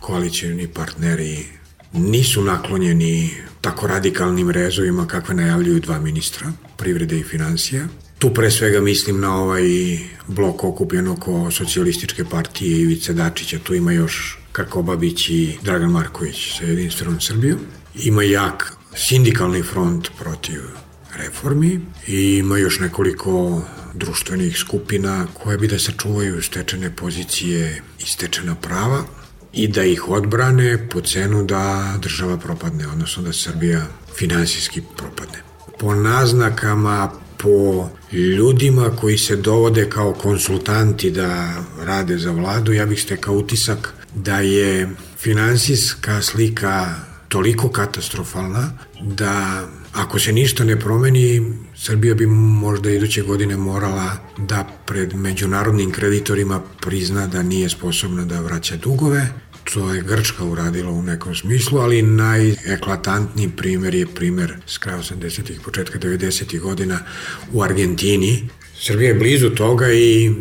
koalicijni partneri nisu naklonjeni tako radikalnim rezovima kakve najavljuju dva ministra, privrede i financija. Tu pre svega mislim na ovaj blok okupljen oko socijalističke partije Ivice Dačića, tu ima još Kako Babić i Dragan Marković sa jedinstvenom Srbijom. Ima jak sindikalni front protiv reformi i ima još nekoliko društvenih skupina koje bi da sačuvaju stečene pozicije i stečena prava i da ih odbrane po cenu da država propadne, odnosno da Srbija finansijski propadne. Po naznakama po ljudima koji se dovode kao konsultanti da rade za vladu, ja bih stekao utisak da je finansijska slika toliko katastrofalna da ako se ništa ne promeni, Srbija bi možda iduće godine morala da pred međunarodnim kreditorima prizna da nije sposobna da vraća dugove. To je Grčka uradila u nekom smislu, ali najeklatantniji primer je primer s kraja 80. početka 90. godina u Argentini, Srbija je blizu toga i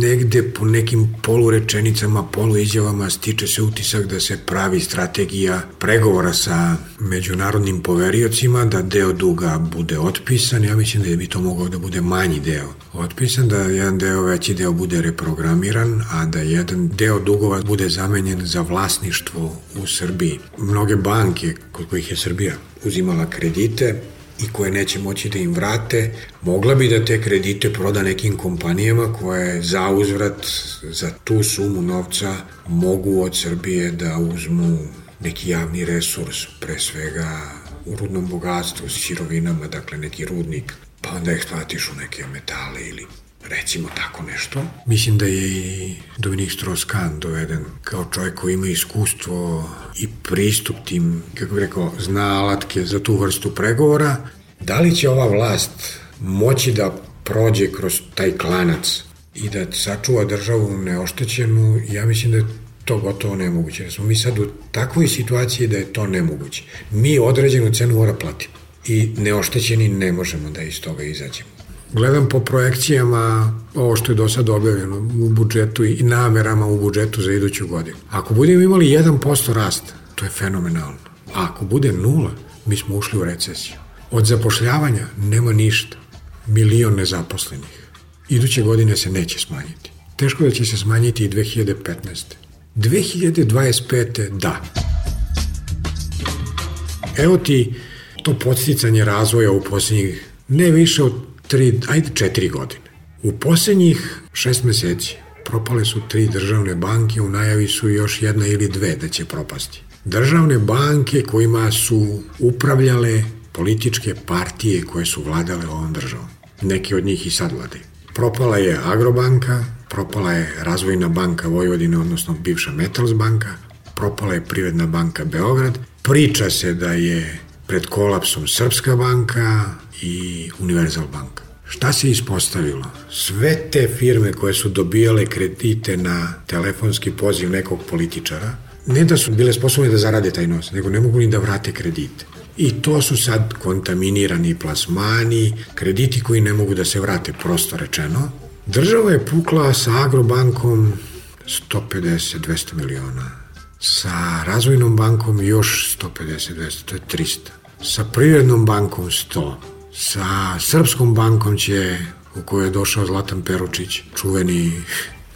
negde po nekim polurečenicama, poluizjavama stiče se utisak da se pravi strategija pregovora sa međunarodnim poveriocima, da deo duga bude otpisan. Ja mislim da bi to mogao da bude manji deo otpisan, da jedan deo, veći deo bude reprogramiran, a da jedan deo dugova bude zamenjen za vlasništvo u Srbiji. Mnoge banke kod kojih je Srbija uzimala kredite, i koje neće moći da im vrate, mogla bi da te kredite proda nekim kompanijama koje za uzvrat za tu sumu novca mogu od Srbije da uzmu neki javni resurs, pre svega u rudnom bogatstvu, s sirovinama, dakle neki rudnik, pa onda eksploatišu neke metale ili recimo tako nešto. Mislim da je i Dominik Strauss-Kahn doveden kao čovjek koji ima iskustvo i pristup tim, kako bih rekao, zna alatke za tu vrstu pregovora. Da li će ova vlast moći da prođe kroz taj klanac i da sačuva državu neoštećenu, ja mislim da je to gotovo nemoguće. Da smo mi sad u takvoj situaciji da je to nemoguće. Mi određenu cenu mora platiti i neoštećeni ne možemo da iz toga izađemo. Gledam po projekcijama ovo što je do sada objavljeno u budžetu i namerama u budžetu za iduću godinu. Ako budemo imali 1% rast, to je fenomenalno. A ako bude nula, mi smo ušli u recesiju. Od zapošljavanja nema ništa. Milion nezaposlenih. Iduće godine se neće smanjiti. Teško da će se smanjiti i 2015. 2025. da. Evo ti to podsticanje razvoja u posljednjih ne više od tri, ajde četiri godine. U poslednjih šest meseci propale su tri državne banke, u najavi su još jedna ili dve da će propasti. Državne banke kojima su upravljale političke partije koje su vladale ovom državom. Neki od njih i sad vladaju. Propala je Agrobanka, propala je Razvojna banka Vojvodine, odnosno bivša Metals banka, propala je Privredna banka Beograd. Priča se da je pred kolapsom Srpska banka, i Universal Bank. Šta se ispostavilo? Sve te firme koje su dobijale kredite na telefonski poziv nekog političara, ne da su bile sposobne da zarade taj nos, nego ne mogu ni da vrate kredite. I to su sad kontaminirani plasmani, krediti koji ne mogu da se vrate, prosto rečeno. Država je pukla sa Agrobankom 150-200 miliona. Sa razvojnom bankom još 150-200, to je 300. Sa privrednom bankom 100 Sa Srpskom bankom će, u kojoj je došao Zlatan Peručić, čuveni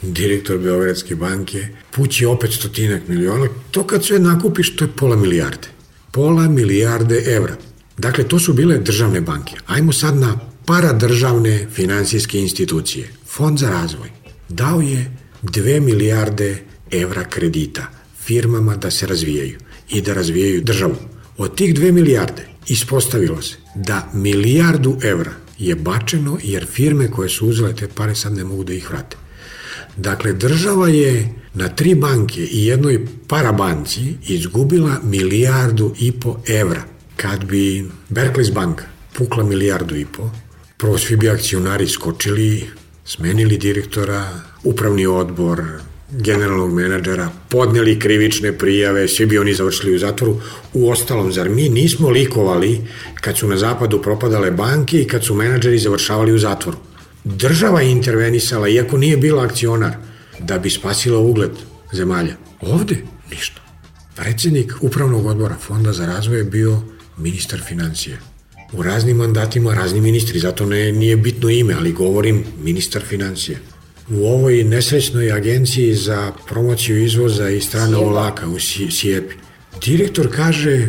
direktor Beogradske banke, pući opet stotinak miliona. To kad sve nakupiš, to je pola milijarde. Pola milijarde evra. Dakle, to su bile državne banke. Ajmo sad na paradržavne finansijske institucije. Fond za razvoj dao je 2 milijarde evra kredita firmama da se razvijaju i da razvijaju državu. Od tih 2 milijarde ispostavilo se da milijardu evra je bačeno jer firme koje su uzele te pare sad ne mogu da ih vrate. Dakle, država je na tri banke i jednoj parabanci izgubila milijardu i po evra. Kad bi Berkeley's banka pukla milijardu i po, prvo svi bi akcionari skočili, smenili direktora, upravni odbor, generalnog menadžera, podneli krivične prijave, svi bi oni završili u zatvoru. U ostalom, zar mi nismo likovali kad su na zapadu propadale banke i kad su menadžeri završavali u zatvoru? Država je intervenisala, iako nije bila akcionar, da bi spasila ugled zemalja. Ovde ništa. Predsednik upravnog odbora Fonda za razvoj je bio ministar financije. U raznim mandatima razni ministri, zato ne, nije bitno ime, ali govorim ministar financije u ovoj nesrećnoj agenciji za promociju izvoza i strana olaka u Sijepi. Direktor kaže,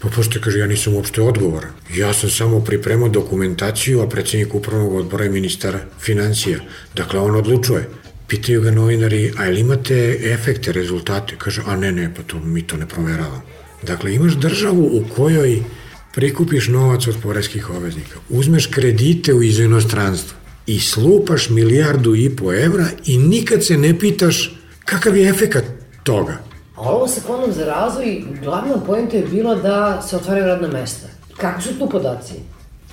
pa pošto kaže, ja nisam uopšte odgovoran. Ja sam samo pripremao dokumentaciju, a predsednik upravnog odbora je ministar financija. Dakle, on odlučuje. Pitaju ga novinari, a ili imate efekte, rezultate? Kaže, a ne, ne, pa to, mi to ne proveravamo. Dakle, imaš državu u kojoj prikupiš novac od poreskih obveznika, uzmeš kredite u iz inostranstva i slupaš milijardu i po evra i nikad se ne pitaš kakav je efekat toga. A ovo sa fondom za razvoj, glavna pojenta je bila da se otvaraju radna mesta. Kako su tu podaci?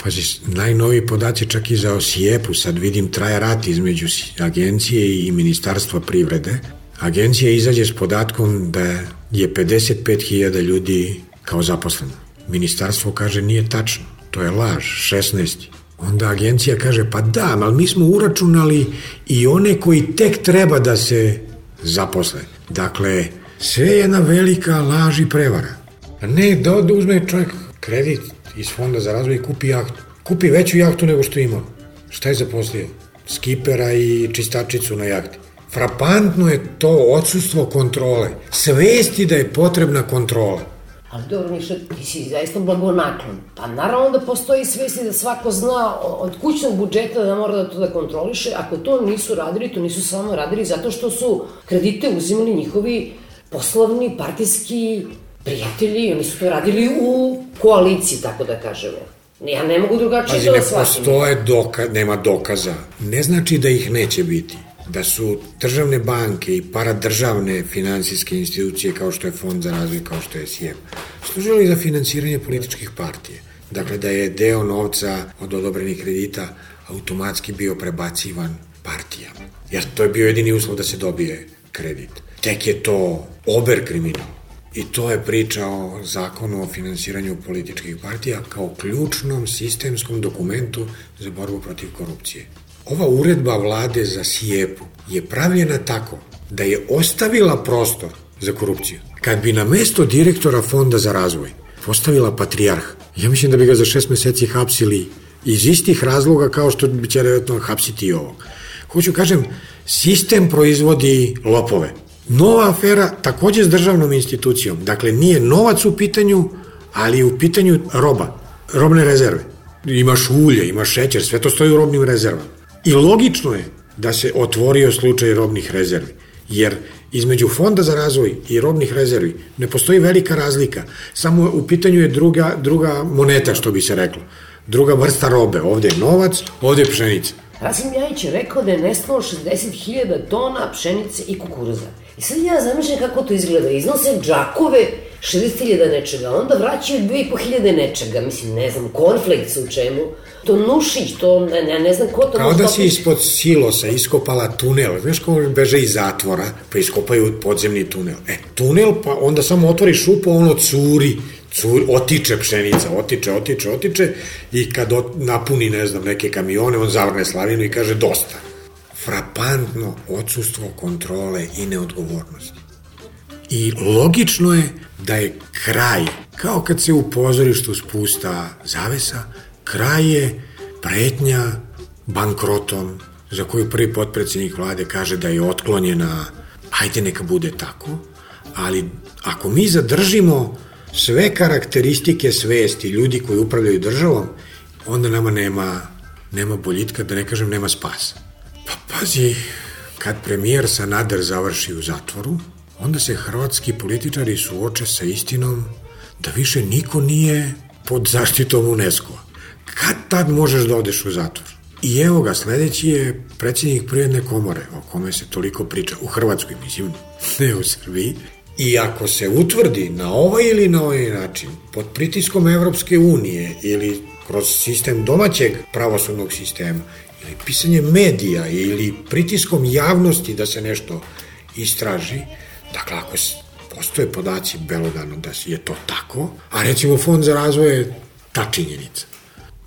Pazi, najnoviji podaci čak i za Osijepu, sad vidim traja rat između agencije i ministarstva privrede. Agencija izađe s podatkom da je 55.000 ljudi kao zaposleno. Ministarstvo kaže nije tačno, to je laž, 16. Onda agencija kaže pa da, ali mi smo uračunali i one koji tek treba da se zaposle. Dakle, sve je jedna velika laž i prevara. Ne, da, da uzme čovjek kredit iz fonda za razvoj i kupi jahtu. Kupi veću jahtu nego što ima. Šta je zaposlio? Skipera i čistačicu na jahti. Frapantno je to odsustvo kontrole. Svesti da je potrebna kontrola. Ali dobro, Miša, ti si zaista blagonaklon. Pa naravno da postoji svesti da svako zna od kućnog budžeta da mora da to da kontroliše. Ako to nisu radili, to nisu samo radili zato što su kredite uzimali njihovi poslovni, partijski prijatelji. Oni su to radili u koaliciji, tako da kažemo. Ja ne mogu drugačije Pazi, to da shvatim. ne postoje doka, nema dokaza. Ne znači da ih neće biti da su državne banke i paradržavne finansijske institucije kao što je Fond za razvoj, kao što je SIEP, služili za finansiranje političkih partije. Dakle, da je deo novca od odobrenih kredita automatski bio prebacivan partijama. Jer to je bio jedini uslov da se dobije kredit. Tek je to ober kriminal. I to je priča o zakonu o finansiranju političkih partija kao ključnom sistemskom dokumentu za borbu protiv korupcije. Ova uredba vlade za Sijepu je pravljena tako da je ostavila prostor za korupciju. Kad bi na mesto direktora Fonda za razvoj postavila patrijarh, ja mislim da bi ga za šest meseci hapsili iz istih razloga kao što će vjerojatno hapsiti i ovo. Hoću kažem, sistem proizvodi lopove. Nova afera takođe s državnom institucijom. Dakle, nije novac u pitanju, ali u pitanju roba, robne rezerve. Imaš ulje, imaš šećer, sve to stoji u robnim rezervama. I logično je da se otvorio slučaj robnih rezervi, jer između Fonda za razvoj i robnih rezervi ne postoji velika razlika, samo u pitanju je druga, druga moneta, što bi se reklo. Druga vrsta robe, ovde je novac, ovde je pšenica. Rasim Ljajić je rekao da je nestalo 60.000 tona pšenice i kukuruza. I sad ja zamišljam kako to izgleda. Iznose džakove 60.000 nečega, onda vraćaju 2.500 nečega, mislim, ne znam, konflikt u čemu, to nušić, to ne, ne, ne znam ko to... Kao da si ispod silosa iskopala tunel, znaš kako beže iz zatvora, pa iskopaju podzemni tunel. E, tunel, pa onda samo otvori šupu, ono curi, curi, otiče pšenica, otiče, otiče, otiče i kad ot, napuni, ne znam, neke kamione, on zavrne slavinu i kaže dosta. Frapantno odsustvo kontrole i neodgovornosti. I logično je da je kraj, kao kad se u pozorištu spusta zavesa, kraj je pretnja bankrotom za koju prvi potpredsednik vlade kaže da je otklonjena, hajde neka bude tako, ali ako mi zadržimo sve karakteristike svesti ljudi koji upravljaju državom, onda nama nema, nema boljitka, da ne kažem nema spasa. Pa pazi, kad premijer Sanader završi u zatvoru, onda se hrvatski političari suoče sa istinom da više niko nije pod zaštitom UNESCO. Kad tad možeš da odeš u zatvor? I evo ga, sledeći je predsjednik Prijedne komore, o kome se toliko priča, u Hrvatskoj, mislim, ne u Srbiji. I ako se utvrdi na ovaj ili na ovaj način, pod pritiskom Evropske unije ili kroz sistem domaćeg pravosudnog sistema, ili pisanje medija ili pritiskom javnosti da se nešto istraži, Dakle, ako postoje podaci belodano da je to tako, a recimo Fond za razvoj je ta činjenica.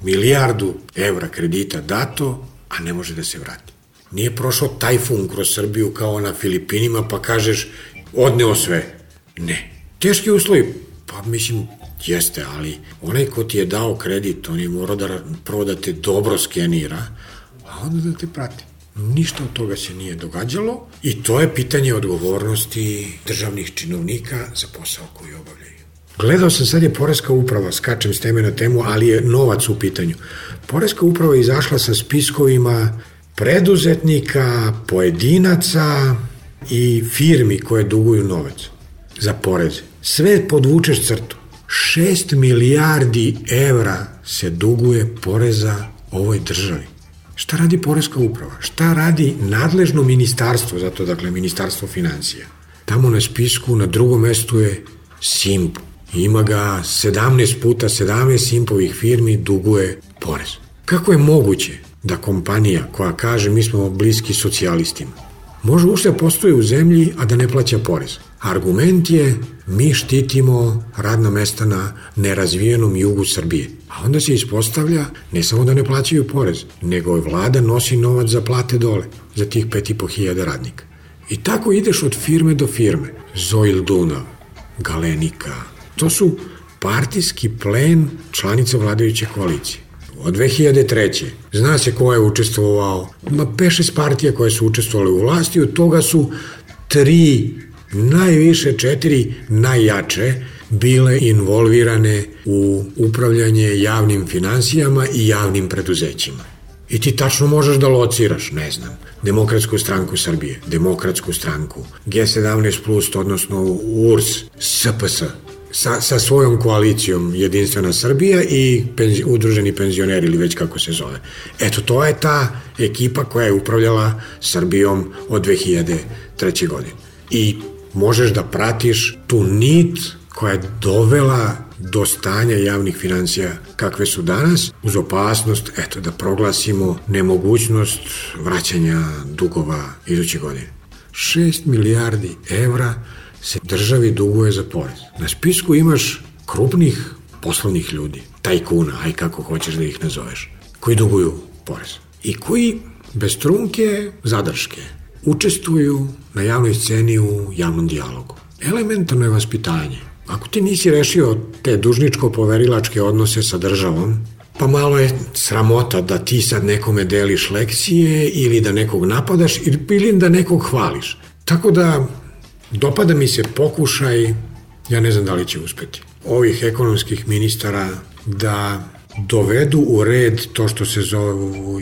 Milijardu evra kredita dato, a ne može da se vrati. Nije prošao tajfun kroz Srbiju kao na Filipinima, pa kažeš odneo sve. Ne. Teški uslovi, pa mislim, jeste, ali onaj ko ti je dao kredit, on je morao da prvo da te dobro skenira, a onda da te prati. Ništa od toga se nije događalo i to je pitanje odgovornosti državnih činovnika za posao koji obavljaju. Gledao sam sad je Poreska uprava, skačem s teme na temu, ali je novac u pitanju. Poreska uprava je izašla sa spiskovima preduzetnika, pojedinaca i firmi koje duguju novac za poreze. Sve podvučeš crtu. 6 milijardi evra se duguje poreza ovoj državi. Šta radi Poreska uprava? Šta radi nadležno ministarstvo, zato dakle ministarstvo financija? Tamo na spisku na drugom mestu je Simp. Ima ga 17 puta, 17 Simpovih firmi duguje porez. Kako je moguće da kompanija koja kaže mi smo bliski socijalistima, može ušte postoje u zemlji, a da ne plaća porez? Argument je mi štitimo radna mesta na nerazvijenom jugu Srbije. A onda se ispostavlja ne samo da ne plaćaju porez, nego vlada nosi novac za plate dole, za tih 5.500 radnika. I tako ideš od firme do firme. Zoil Dunav, Galenika. To su partijski plen članica vladajuće koalicije. Od 2003. Zna se ko je učestvovao. Ma peše partija koje su učestvovali u vlasti, od toga su tri najviše četiri najjače bile involvirane u upravljanje javnim financijama i javnim preduzećima. I ti tačno možeš da lociraš, ne znam, Demokratsku stranku Srbije, Demokratsku stranku, G17+, odnosno URS, SPS, sa, sa svojom koalicijom Jedinstvena Srbija i penzi, udruženi penzioneri ili već kako se zove. Eto, to je ta ekipa koja je upravljala Srbijom od 2003. godine. I možeš da pratiš tu nit koja je dovela do stanja javnih financija kakve su danas, uz opasnost eto, da proglasimo nemogućnost vraćanja dugova iduće godine. 6 milijardi evra se državi duguje za porez. Na spisku imaš krupnih poslovnih ljudi, tajkuna, aj kako hoćeš da ih nazoveš, koji duguju porez. I koji bez trunke zadrške učestvuju na javnoj sceni u javnom dijalogu. Elementarno je vaspitanje. Ako ti nisi rešio te dužničko-poverilačke odnose sa državom, pa malo je sramota da ti sad nekome deliš lekcije ili da nekog napadaš ili da nekog hvališ. Tako da dopada mi se pokušaj, ja ne znam da li će uspeti, ovih ekonomskih ministara da dovedu u red to što se zove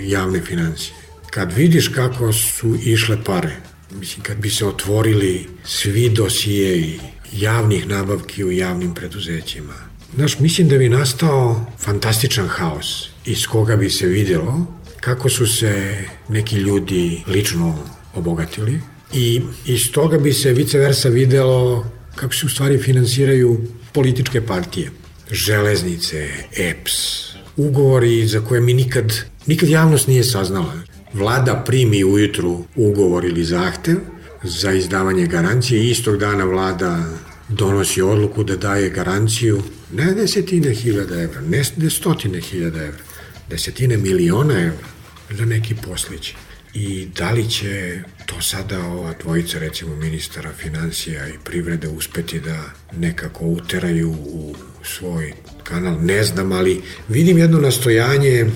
javne financije. Kad vidiš kako su išle pare, mislim, kad bi se otvorili svi dosijeji javnih nabavki u javnim preduzećima, znaš, mislim da bi nastao fantastičan haos iz koga bi se videlo kako su se neki ljudi lično obogatili i iz toga bi se vice versa videlo kako se u stvari finansiraju političke partije, železnice, EPS, ugovori za koje mi nikad, nikad javnost nije saznala. Vlada primi ujutru ugovor ili zahtev za izdavanje garancije i istog dana vlada donosi odluku da daje garanciju ne desetine hiljada evra, ne, ne stotine hiljada evra, desetine miliona evra za neki poslić. I da li će to sada ova dvojica, recimo ministara financija i privrede uspeti da nekako uteraju u svoj kanal, ne znam, ali vidim jedno nastojanje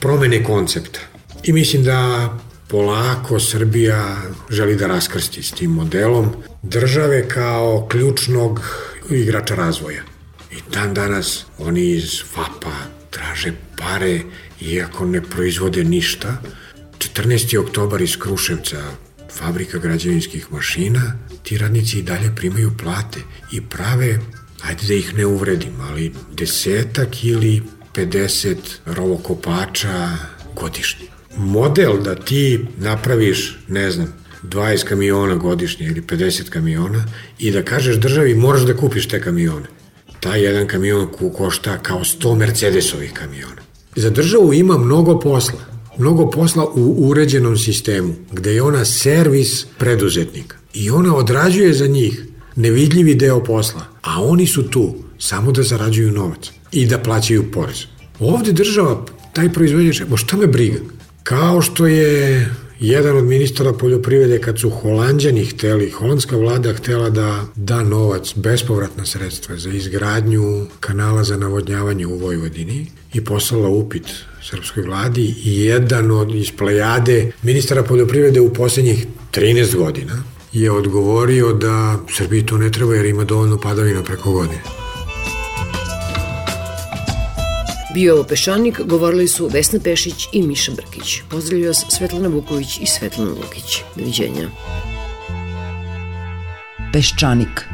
promene koncepta I mislim da polako Srbija želi da raskrsti s tim modelom države kao ključnog igrača razvoja. I dan danas oni iz FAPA traže pare iako ne proizvode ništa. 14. oktobar iz Kruševca, fabrika građevinskih mašina, ti radnici i dalje primaju plate i prave, ajde da ih ne uvredim, ali desetak ili 50 rovokopača godišnje model da ti napraviš, ne znam, 20 kamiona godišnje ili 50 kamiona i da kažeš državi moraš da kupiš te kamione. Taj jedan kamion košta kao 100 Mercedesovih kamiona. Za državu ima mnogo posla. Mnogo posla u uređenom sistemu, gde je ona servis preduzetnika. I ona odrađuje za njih nevidljivi deo posla, a oni su tu samo da zarađuju novac i da plaćaju porez. Ovde država, taj proizvođač, bo šta me briga? Kao što je jedan od ministara poljoprivrede kad su holandjani hteli, holandska vlada htela da da novac, bespovratna sredstva za izgradnju kanala za navodnjavanje u Vojvodini i poslala upit srpskoj vladi i jedan od iz plejade ministara poljoprivrede u poslednjih 13 godina je odgovorio da Srbiji to ne treba jer ima dovoljno padavina preko godine. Bio ovo Peščanik, govorili su Vesna Pešić i Miša Brkić. Pozdravljaju vas Svetlana Vuković i Svetlana Lukić. Doviđenja. Peščanik